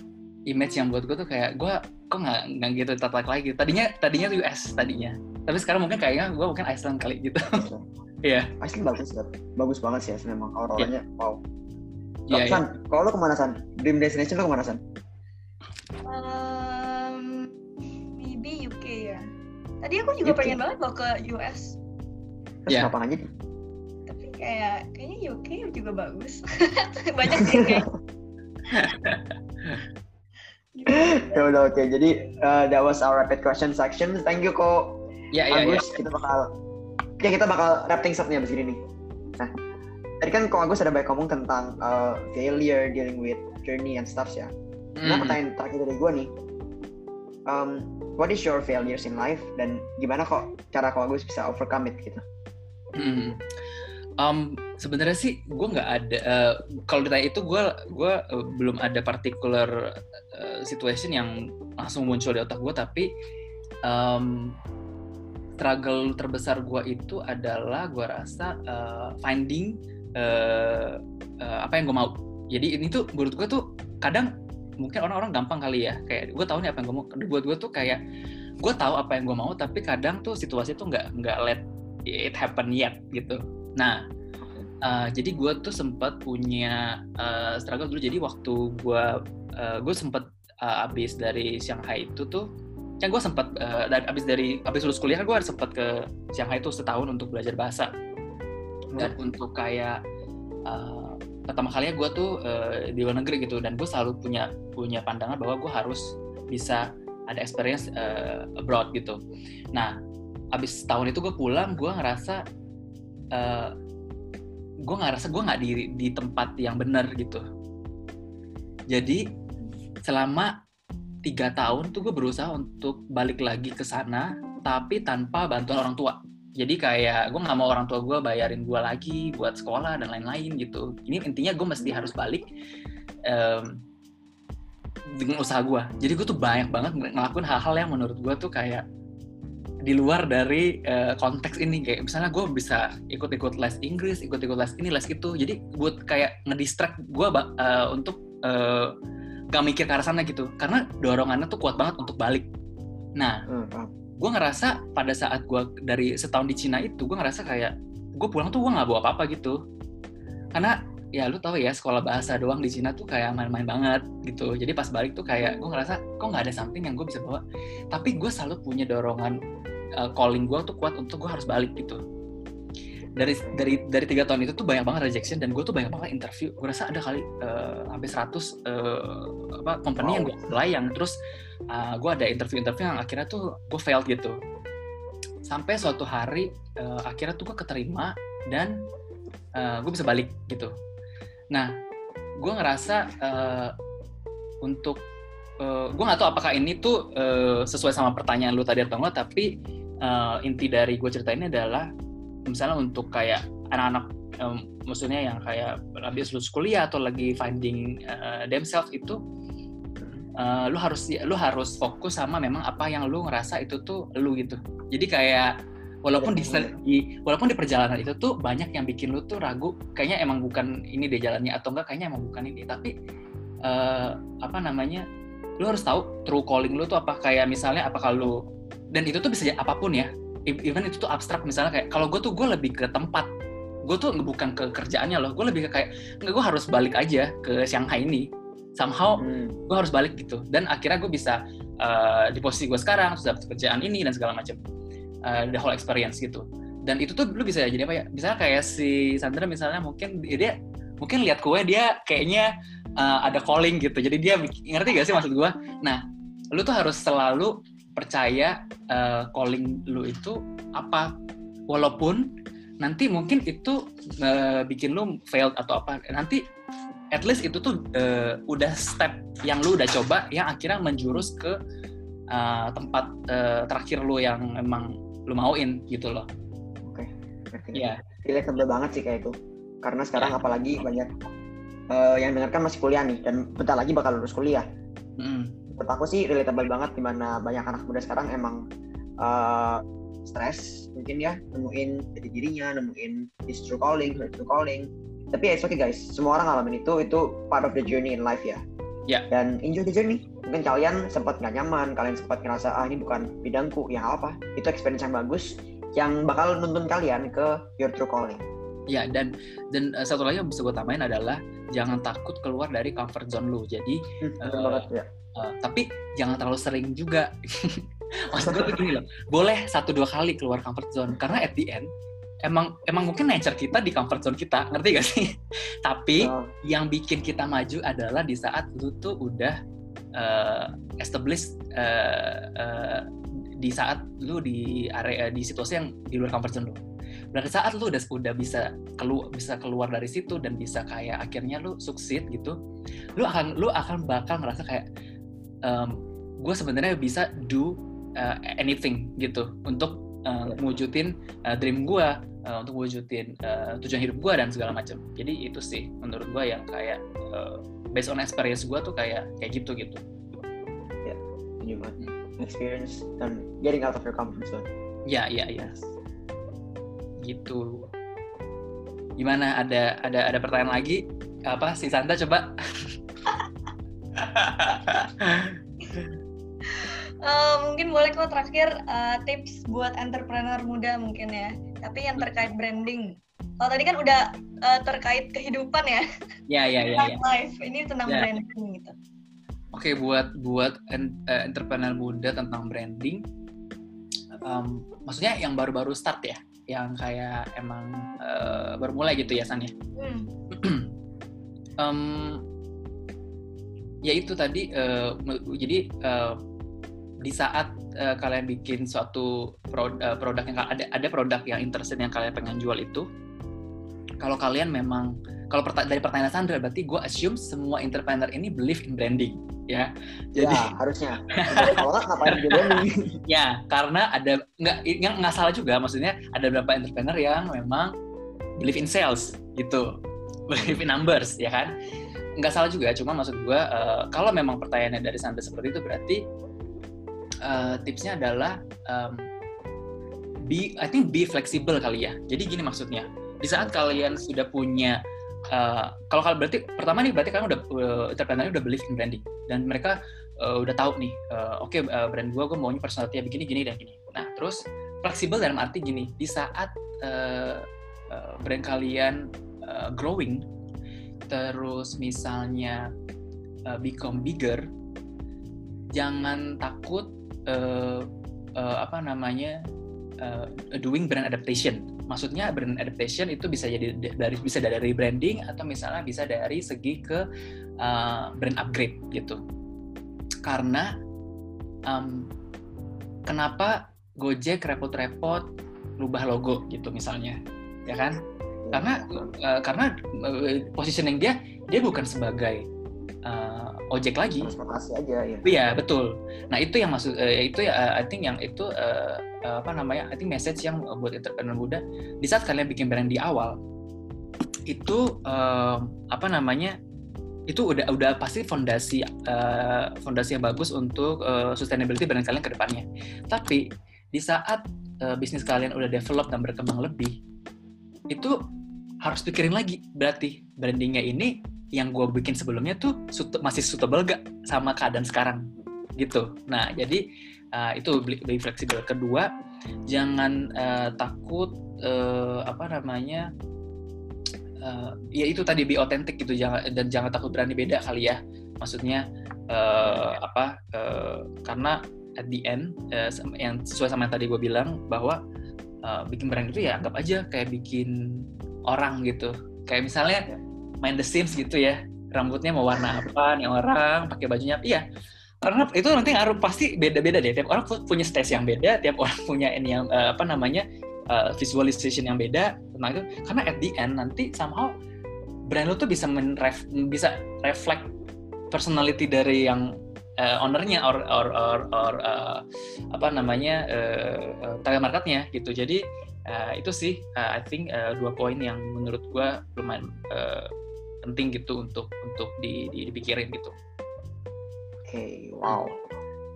image yang buat gue tuh kayak gue kok nggak nggak gitu tertarik lagi tadinya tadinya US tadinya tapi sekarang mungkin kayaknya gue mungkin Iceland kali gitu Iya. yeah. Iceland bagus kan bagus banget sih Iceland memang auranya yeah. wow Iya, yeah, San, yeah. kalau lo ke mana San? Dream destination lo ke mana San? Um, maybe UK ya. Tadi aku juga UK. pengen banget loh ke US. Terus yeah. ngapain aja? Tapi kayak kayaknya UK juga bagus. Banyak sih kayak. ya udah oke. Okay. Jadi uh, that was our rapid question section. Thank you kok. Ya yeah, ya. Agus, yeah, kita bakal ya kita bakal wrap things up nih abis ini nih. Nah, tadi kan kok Agus ada banyak ngomong tentang uh, failure, dealing with journey and stuff ya. Mm. Nah, pertanyaan terakhir dari gue nih, um, what is your failures in life dan gimana kok cara kok Agus bisa overcome it gitu? Mm. Um, sebenarnya sih gue nggak ada uh, kalau ditanya itu gue gue uh, belum ada particular uh, situation yang langsung muncul di otak gue tapi um, struggle terbesar gue itu adalah gue rasa uh, finding uh, uh, apa yang gue mau. Jadi ini tuh menurut gue tuh kadang mungkin orang-orang gampang kali ya kayak gue tahu nih apa yang gue mau. Buat gue tuh kayak gue tahu apa yang gue mau tapi kadang tuh situasi tuh nggak nggak let it happen yet gitu nah uh, jadi gue tuh sempat punya uh, struggle dulu. Jadi waktu gue uh, gue sempat uh, abis dari Shanghai itu tuh kan gue sempat uh, abis dari abis lulus kuliah kan gue sempat ke Shanghai itu setahun untuk belajar bahasa. Dan hmm. untuk kayak uh, pertama kalinya gue tuh uh, di luar negeri gitu. Dan gue selalu punya punya pandangan bahwa gue harus bisa ada experience uh, abroad gitu. Nah abis tahun itu gue pulang gue ngerasa uh, gue ngerasa gue nggak di di tempat yang benar gitu. Jadi selama tiga tahun tuh gue berusaha untuk balik lagi ke sana tapi tanpa bantuan orang tua. Jadi kayak gue nggak mau orang tua gue bayarin gue lagi buat sekolah dan lain-lain gitu. Ini intinya gue mesti harus balik um, dengan usaha gue jadi gue tuh banyak banget ngelakuin hal-hal yang menurut gue tuh kayak di luar dari uh, konteks ini. Kayak misalnya gue bisa ikut-ikut les Inggris, ikut-ikut les ini les itu, jadi buat kayak ngedistract gue uh, untuk uh, gak mikir ke arah sana gitu, karena dorongannya tuh kuat banget untuk balik. Nah, hmm gue ngerasa pada saat gue dari setahun di Cina itu gue ngerasa kayak gue pulang tuh gue nggak bawa apa-apa gitu. Karena ya lu tahu ya sekolah bahasa doang di Cina tuh kayak main-main banget gitu. Jadi pas balik tuh kayak gue ngerasa kok nggak ada something yang gue bisa bawa. Tapi gue selalu punya dorongan uh, calling gue tuh kuat untuk gue harus balik gitu. Dari dari dari tiga tahun itu tuh banyak banget rejection dan gue tuh banyak banget interview. Gue rasa ada kali uh, hampir 100 uh, apa company wow. yang gue apply yang terus uh, gue ada interview-interview yang akhirnya tuh gue failed gitu. Sampai suatu hari uh, akhirnya tuh gue keterima dan uh, gue bisa balik gitu nah gue ngerasa uh, untuk uh, gue nggak tahu apakah ini tuh uh, sesuai sama pertanyaan lu tadi atau enggak tapi uh, inti dari gue cerita ini adalah misalnya untuk kayak anak-anak um, maksudnya yang kayak habis lulus kuliah atau lagi finding uh, themselves itu uh, lu harus lu harus fokus sama memang apa yang lu ngerasa itu tuh lu gitu. Jadi kayak walaupun di, di walaupun di perjalanan itu tuh banyak yang bikin lu tuh ragu kayaknya emang bukan ini deh jalannya atau enggak kayaknya emang bukan ini. Tapi uh, apa namanya lu harus tahu true calling lu tuh apa kayak misalnya apa kalau dan itu tuh bisa apa pun ya. Even itu tuh abstrak misalnya kayak kalau gue tuh gue lebih ke tempat. Gue tuh bukan ke kerjaannya loh gue lebih ke kayak nggak gue harus balik aja ke Shanghai ini. Somehow hmm. gue harus balik gitu. Dan akhirnya gue bisa uh, di posisi gue sekarang terus dapat kerjaan ini dan segala macam uh, the whole experience gitu. Dan itu tuh lu bisa jadi apa ya? Misalnya kayak si Sandra misalnya mungkin dia mungkin lihat gue dia kayaknya uh, ada calling gitu. Jadi dia ngerti gak sih maksud gue nah lu tuh harus selalu percaya uh, calling lu itu apa? Walaupun nanti mungkin itu uh, bikin lu failed atau apa. Nanti at least itu tuh uh, udah step yang lu udah coba yang akhirnya menjurus ke uh, tempat uh, terakhir lu yang emang lu mauin gitu loh oke okay. Iya. relatable banget sih kayak itu karena sekarang yeah. apalagi banyak uh, yang dengarkan masih kuliah nih dan bentar lagi bakal lulus kuliah mm. Menurut aku sih relatable banget di mana banyak anak muda sekarang emang uh, stres mungkin ya nemuin jadi dirinya nemuin his true calling her true calling tapi ya it's okay guys semua orang ngalamin itu itu part of the journey in life ya yeah. dan enjoy the journey mungkin kalian sempat nggak nyaman kalian sempat ngerasa ah ini bukan bidangku. Ya apa itu experience yang bagus yang bakal nuntun kalian ke your true calling. Ya dan dan uh, satu lagi yang bisa gue tambahin adalah jangan takut keluar dari comfort zone lu. Jadi hmm, uh, banget, ya. uh, tapi jangan terlalu sering juga. Maksud gue begini loh boleh satu dua kali keluar comfort zone. Karena at the end emang emang mungkin nature kita di comfort zone kita. Ngerti gak sih? Tapi oh. yang bikin kita maju adalah di saat lu tuh udah uh, established uh, uh, di saat lu di area di situasi yang di luar comfort zone lu. Berarti saat lu udah udah bisa keluar bisa keluar dari situ dan bisa kayak akhirnya lu sukses gitu lu akan lu akan bakal ngerasa kayak um, gue sebenarnya bisa do uh, anything gitu untuk uh, mewujudin uh, dream gue uh, untuk mewujudin uh, tujuan hidup gue dan segala macam. Jadi itu sih menurut gue yang kayak uh, based on experience gue tuh kayak kayak gitu gitu. Ya gimana experience dan getting out of your comfort zone. Ya ya ya. Gitu. Gimana? Ada ada ada pertanyaan lagi? Apa? Si Santa coba. Uh, mungkin boleh kok terakhir uh, tips buat entrepreneur muda mungkin ya. Tapi yang terkait branding kalau tadi kan udah uh, terkait kehidupan ya ya ya ya, ya. life ini tentang ya. branding gitu oke okay, buat buat uh, entrepreneur muda tentang branding um, maksudnya yang baru-baru start ya yang kayak emang uh, baru mulai gitu ya San ya hmm. um, ya itu tadi uh, jadi uh, di saat uh, kalian bikin suatu pro, uh, produk yang ada ada produk yang interested yang kalian pengen jual itu kalau kalian memang kalau perta dari pertanyaan Sandra berarti gue assume semua entrepreneur ini believe in branding ya. Jadi ya, harusnya. Kalau nggak ngapain dia branding? Ya karena ada nggak nggak salah juga. Maksudnya ada beberapa entrepreneur yang memang believe in sales gitu. Believe in numbers ya kan? Nggak salah juga cuma maksud gue uh, kalau memang pertanyaannya dari Sandra seperti itu berarti uh, tipsnya adalah um, be I think be flexible kali ya. Jadi gini maksudnya, di saat kalian sudah punya uh, kalau kalian berarti pertama nih berarti kalian udah uh, entrepreneur udah believe in branding dan mereka uh, udah tahu nih, uh, oke okay, uh, brand gua gue maunya personality begini gini dan gini. Nah terus fleksibel dalam arti gini, di saat uh, uh, brand kalian uh, growing, terus misalnya uh, become bigger, jangan takut uh, uh, apa namanya uh, doing brand adaptation. Maksudnya brand adaptation itu bisa jadi dari bisa dari branding atau misalnya bisa dari segi ke uh, brand upgrade gitu. Karena um, kenapa Gojek repot-repot rubah logo gitu misalnya, ya kan? Karena uh, karena uh, positioning dia dia bukan sebagai uh, ojek lagi. Transportasi aja ya. Iya betul. Nah itu yang maksud uh, itu ya uh, I think yang itu uh, apa namanya I think message yang buat entrepreneur muda di saat kalian bikin brand di awal itu uh, apa namanya itu udah udah pasti fondasi uh, fondasi yang bagus untuk uh, sustainability brand kalian ke depannya. Tapi di saat uh, bisnis kalian udah develop dan berkembang lebih itu harus pikirin lagi berarti brandingnya ini yang gue bikin sebelumnya tuh masih suitable gak sama keadaan sekarang gitu. Nah jadi uh, itu lebih fleksibel. Kedua jangan uh, takut uh, apa namanya uh, ya itu tadi be otentik gitu jangan dan jangan takut berani beda kali ya. Maksudnya uh, apa uh, karena at the end uh, yang sesuai sama yang tadi gue bilang bahwa uh, bikin brand itu ya anggap aja kayak bikin orang gitu. Kayak misalnya main The Sims gitu ya. Rambutnya mau warna apa nih orang pakai bajunya iya. Karena itu nanti ngaruh pasti beda-beda deh. Tiap orang punya stage yang beda tiap orang punya ini yang uh, apa namanya uh, visualization yang beda tentang itu. Karena at the end nanti somehow brand lo tuh bisa menref bisa reflect personality dari yang uh, ownernya or or or, or uh, apa namanya uh, target marketnya gitu. Jadi uh, itu sih uh, I think uh, dua poin yang menurut gue lumayan uh, penting gitu untuk untuk di, di, dipikirin gitu. Oke, okay, wow,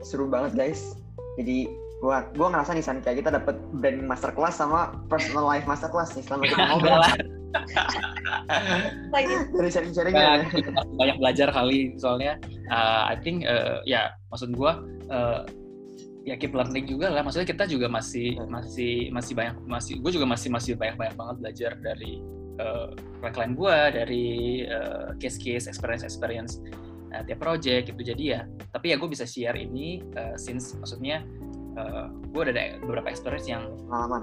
seru banget guys. Jadi gua gua ngerasa nih San kayak kita dapat branding masterclass sama personal life masterclass nih selama kita ngobrol. Dari sharing-sharing ya. banyak belajar kali soalnya uh, I think uh, ya maksud gua uh, ya keep learning juga lah maksudnya kita juga masih hmm. masih masih banyak masih gue juga masih masih banyak banyak banget belajar dari uh, klien gue dari uh, case-case experience-experience uh, tiap project gitu. Jadi ya tapi ya gue bisa share ini uh, since maksudnya uh, gue udah ada beberapa experience yang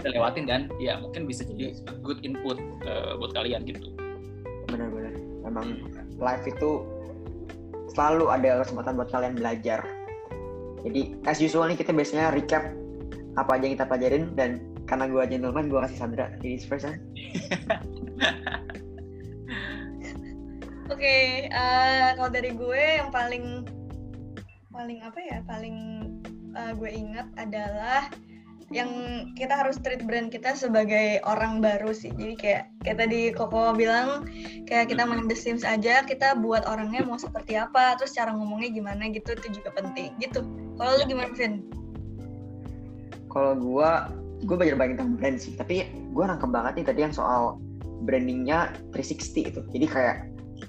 kita lewatin dan ya mungkin bisa jadi good input uh, buat kalian gitu. Benar-benar. Memang live itu selalu ada kesempatan buat kalian belajar. Jadi as usual nih kita biasanya recap apa aja yang kita pelajarin dan karena gue gentleman gue kasih Sandra di first Oke, okay, uh, kalau dari gue yang paling paling apa ya, paling uh, gue ingat adalah yang kita harus treat brand kita sebagai orang baru sih. Jadi kayak kayak tadi Koko bilang kayak kita main The Sims aja, kita buat orangnya mau seperti apa, terus cara ngomongnya gimana gitu itu juga penting gitu. Kalau lu gimana, Vin? Kalau gue, gue belajar banyak tentang brand sih, tapi gue nangkep banget nih tadi yang soal brandingnya 360 itu. Jadi kayak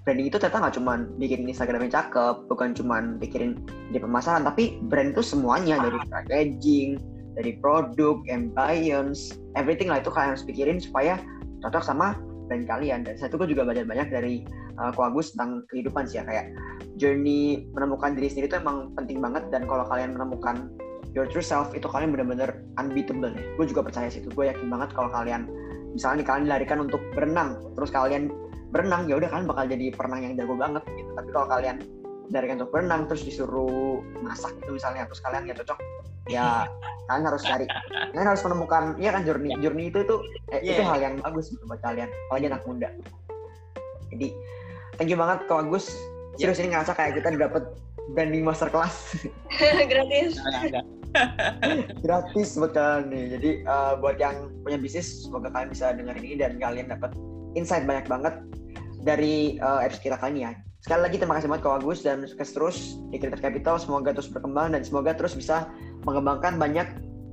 branding itu ternyata nggak cuma bikin Instagram yang cakep, bukan cuma bikin di pemasaran, tapi brand itu semuanya dari packaging, dari produk, ambience, everything lah itu kalian harus pikirin supaya cocok sama brand kalian. Dan satu gue juga belajar banyak dari uh, Ko Agus tentang kehidupan sih ya kayak journey menemukan diri sendiri itu emang penting banget dan kalau kalian menemukan your true self itu kalian benar-benar unbeatable ya. Gue juga percaya sih itu. Gue yakin banget kalau kalian misalnya nih kalian dilarikan untuk berenang terus kalian berenang ya udah kalian bakal jadi perenang yang jago banget gitu tapi kalau kalian dilarikan untuk berenang terus disuruh masak itu misalnya terus kalian nggak cocok ya kalian harus cari kalian harus menemukan ya kan journey journey itu itu eh, yeah. itu hal yang bagus gitu buat kalian apalagi anak muda jadi thank you banget kak Agus serius yeah. ini ngerasa kayak kita dapat branding masterclass gratis. Gratis buat kalian nih. Jadi uh, buat yang punya bisnis semoga kalian bisa dengar ini dan kalian dapat insight banyak banget dari uh, episode kita kali ini ya. Sekali lagi terima kasih banget Kak Agus dan sukses terus di Creator Capital. Semoga terus berkembang dan semoga terus bisa mengembangkan banyak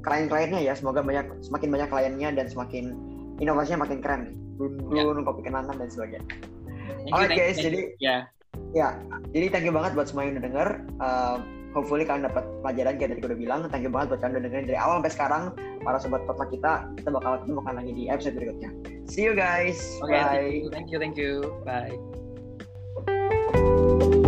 klien-kliennya ya. Semoga banyak semakin banyak kliennya dan semakin inovasinya makin keren. Bun-bun, yeah. kopi kenangan dan sebagainya. Oke okay, guys. jadi ya. yeah. Ya, jadi thank you banget buat semua yang udah denger. Uh, hopefully kalian dapat pelajaran kayak tadi gue udah bilang. Thank you banget buat kalian udah dengerin dari awal sampai sekarang. Para sobat potluck kita, kita bakal ketemu lagi di episode berikutnya. See you guys. Okay, Bye. Thank you, thank you. Thank you. Bye.